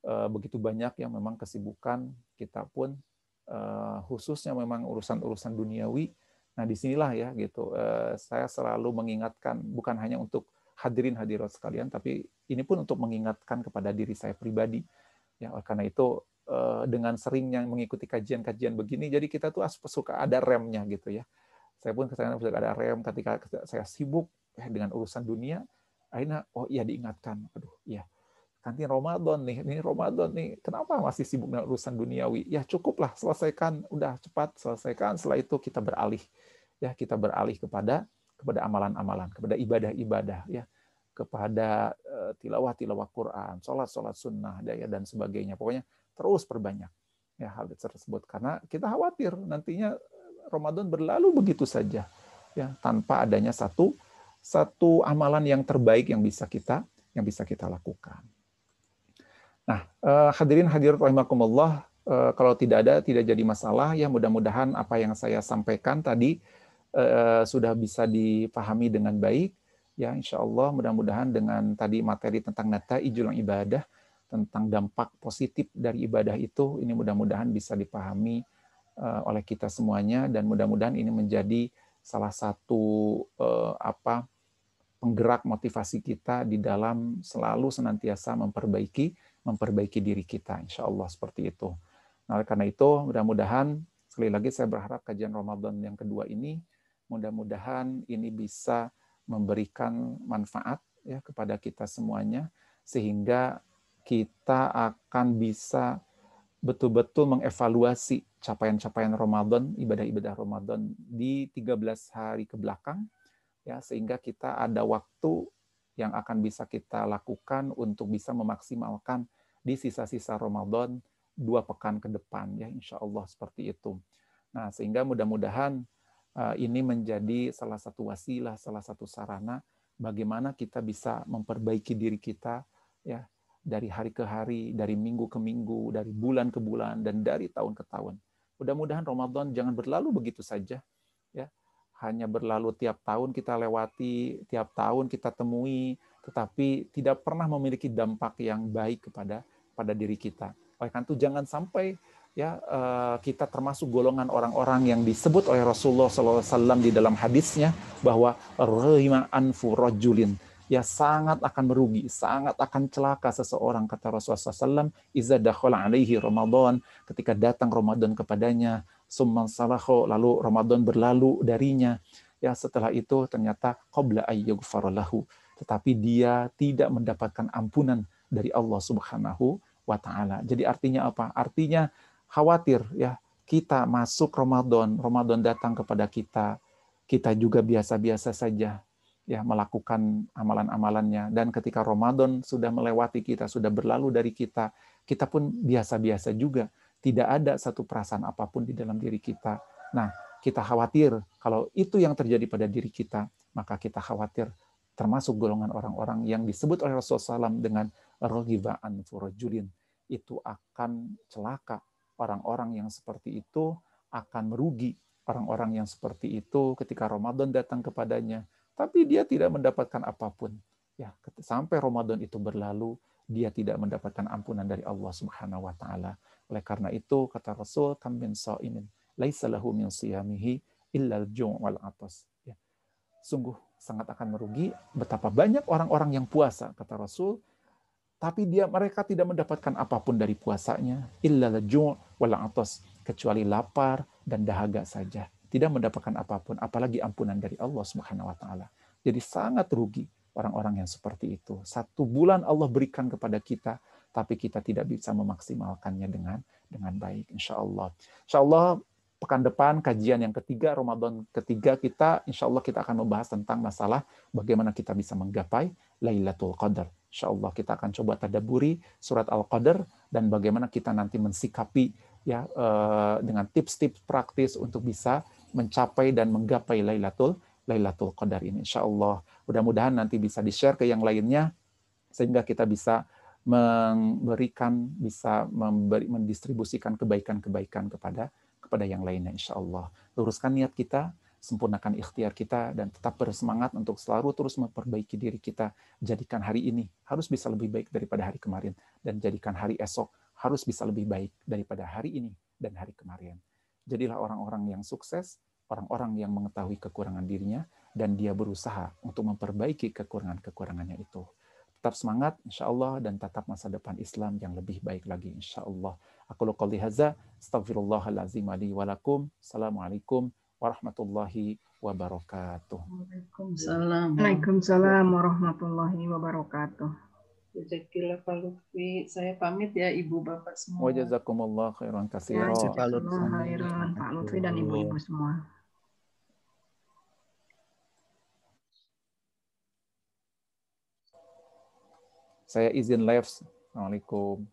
eh, begitu banyak yang memang kesibukan kita pun eh, khususnya memang urusan-urusan duniawi Nah, di sinilah ya gitu. Eh, saya selalu mengingatkan bukan hanya untuk hadirin hadirat sekalian, tapi ini pun untuk mengingatkan kepada diri saya pribadi. Ya, karena itu dengan seringnya mengikuti kajian-kajian begini, jadi kita tuh suka ada remnya gitu ya. Saya pun kadang suka ada rem ketika saya sibuk ya, dengan urusan dunia, akhirnya oh iya diingatkan, aduh iya. Nanti Ramadan nih, ini Ramadan nih, kenapa masih sibuk dengan urusan duniawi? Ya cukuplah, selesaikan, udah cepat selesaikan. Setelah itu kita beralih, ya kita beralih kepada kepada amalan-amalan, kepada ibadah-ibadah, ya. Kepada uh, tilawah-tilawah Quran, sholat-sholat sunnah, daya dan sebagainya. Pokoknya terus perbanyak ya hal tersebut. Karena kita khawatir nantinya Ramadan berlalu begitu saja ya tanpa adanya satu satu amalan yang terbaik yang bisa kita yang bisa kita lakukan. Nah, uh, hadirin hadirat rahimakumullah, uh, kalau tidak ada tidak jadi masalah ya mudah-mudahan apa yang saya sampaikan tadi uh, sudah bisa dipahami dengan baik ya insya Allah mudah-mudahan dengan tadi materi tentang nata ijulang ibadah tentang dampak positif dari ibadah itu ini mudah-mudahan bisa dipahami oleh kita semuanya dan mudah-mudahan ini menjadi salah satu uh, apa penggerak motivasi kita di dalam selalu senantiasa memperbaiki memperbaiki diri kita, insya Allah seperti itu. Nah, karena itu, mudah-mudahan sekali lagi saya berharap kajian Ramadan yang kedua ini, mudah-mudahan ini bisa memberikan manfaat ya kepada kita semuanya, sehingga kita akan bisa betul-betul mengevaluasi capaian-capaian Ramadan, ibadah-ibadah Ramadan di 13 hari ke belakang, ya sehingga kita ada waktu yang akan bisa kita lakukan untuk bisa memaksimalkan di sisa-sisa Ramadan dua pekan ke depan ya insya Allah seperti itu. Nah sehingga mudah-mudahan uh, ini menjadi salah satu wasilah, salah satu sarana bagaimana kita bisa memperbaiki diri kita ya dari hari ke hari, dari minggu ke minggu, dari bulan ke bulan dan dari tahun ke tahun. Mudah-mudahan Ramadan jangan berlalu begitu saja ya. Hanya berlalu tiap tahun kita lewati, tiap tahun kita temui, tetapi tidak pernah memiliki dampak yang baik kepada pada diri kita. Oleh karena itu jangan sampai ya eh, kita termasuk golongan orang-orang yang disebut oleh Rasulullah SAW di dalam hadisnya bahwa rahima anfu rajulin ya sangat akan merugi, sangat akan celaka seseorang kata Rasulullah SAW, iza dakhala alaihi Ramadan, ketika datang Ramadan kepadanya, summan salaho, lalu Ramadan berlalu darinya, ya setelah itu ternyata qabla ayyughfaralahu, tetapi dia tidak mendapatkan ampunan dari Allah Subhanahu wa taala. Jadi artinya apa? Artinya khawatir ya, kita masuk Ramadan, Ramadan datang kepada kita, kita juga biasa-biasa saja ya melakukan amalan-amalannya dan ketika Ramadan sudah melewati kita, sudah berlalu dari kita, kita pun biasa-biasa juga, tidak ada satu perasaan apa pun di dalam diri kita. Nah, kita khawatir kalau itu yang terjadi pada diri kita, maka kita khawatir termasuk golongan orang-orang yang disebut oleh Rasulullah SAW dengan rohibaan furajulin. Itu akan celaka. Orang-orang yang seperti itu akan merugi. Orang-orang yang seperti itu ketika Ramadan datang kepadanya, tapi dia tidak mendapatkan apa pun. Ya, sampai Ramadan itu berlalu, dia tidak mendapatkan ampunan dari Allah Subhanahu wa taala. Oleh karena itu kata Rasul, "Kam min shaimin laisa lahu min siyamihi illa al-ju' wal atas." Ya. Sungguh sangat akan merugi betapa banyak orang-orang yang puasa kata Rasul, tapi dia mereka tidak mendapatkan apa pun dari puasanya illa al-ju' wal atas kecuali lapar dan dahaga saja tidak mendapatkan apa pun, apalagi ampunan dari Allah Subhanahu wa taala. Jadi sangat rugi orang-orang yang seperti itu. Satu bulan Allah berikan kepada kita, tapi kita tidak bisa memaksimalkannya dengan dengan baik. Insya Allah. Insya Allah pekan depan kajian yang ketiga Ramadan ketiga kita insya Allah kita akan membahas tentang masalah bagaimana kita bisa menggapai Lailatul Qadar. Insya Allah kita akan coba tadaburi surat Al-Qadar dan bagaimana kita nanti mensikapi ya eh, dengan tips-tips praktis untuk bisa mencapai dan menggapai Lailatul Lailatul Qadar ini. Insya Allah, mudah-mudahan nanti bisa di-share ke yang lainnya sehingga kita bisa memberikan, bisa memberi, mendistribusikan kebaikan-kebaikan kepada kepada yang lainnya. Insya Allah, luruskan niat kita, sempurnakan ikhtiar kita dan tetap bersemangat untuk selalu terus memperbaiki diri kita. Jadikan hari ini harus bisa lebih baik daripada hari kemarin dan jadikan hari esok harus bisa lebih baik daripada hari ini dan hari kemarin. Jadilah orang-orang yang sukses, orang-orang yang mengetahui kekurangan dirinya, dan dia berusaha untuk memperbaiki kekurangan-kekurangannya itu. Tetap semangat, insya Allah, dan tetap masa depan Islam yang lebih baik lagi, insya Allah. Aku lukali haza, astagfirullahalazim ali walakum. Assalamualaikum warahmatullahi wabarakatuh. Waalaikumsalam. Waalaikumsalam warahmatullahi wabarakatuh. Jazakillah Pak Lutfi. Saya pamit ya Ibu Bapak semua. Wa jazakumullah khairan Ya, katsira. jazakallah khairan Pak Lutfi dan ibu-ibu semua. Saya izin live. Assalamualaikum.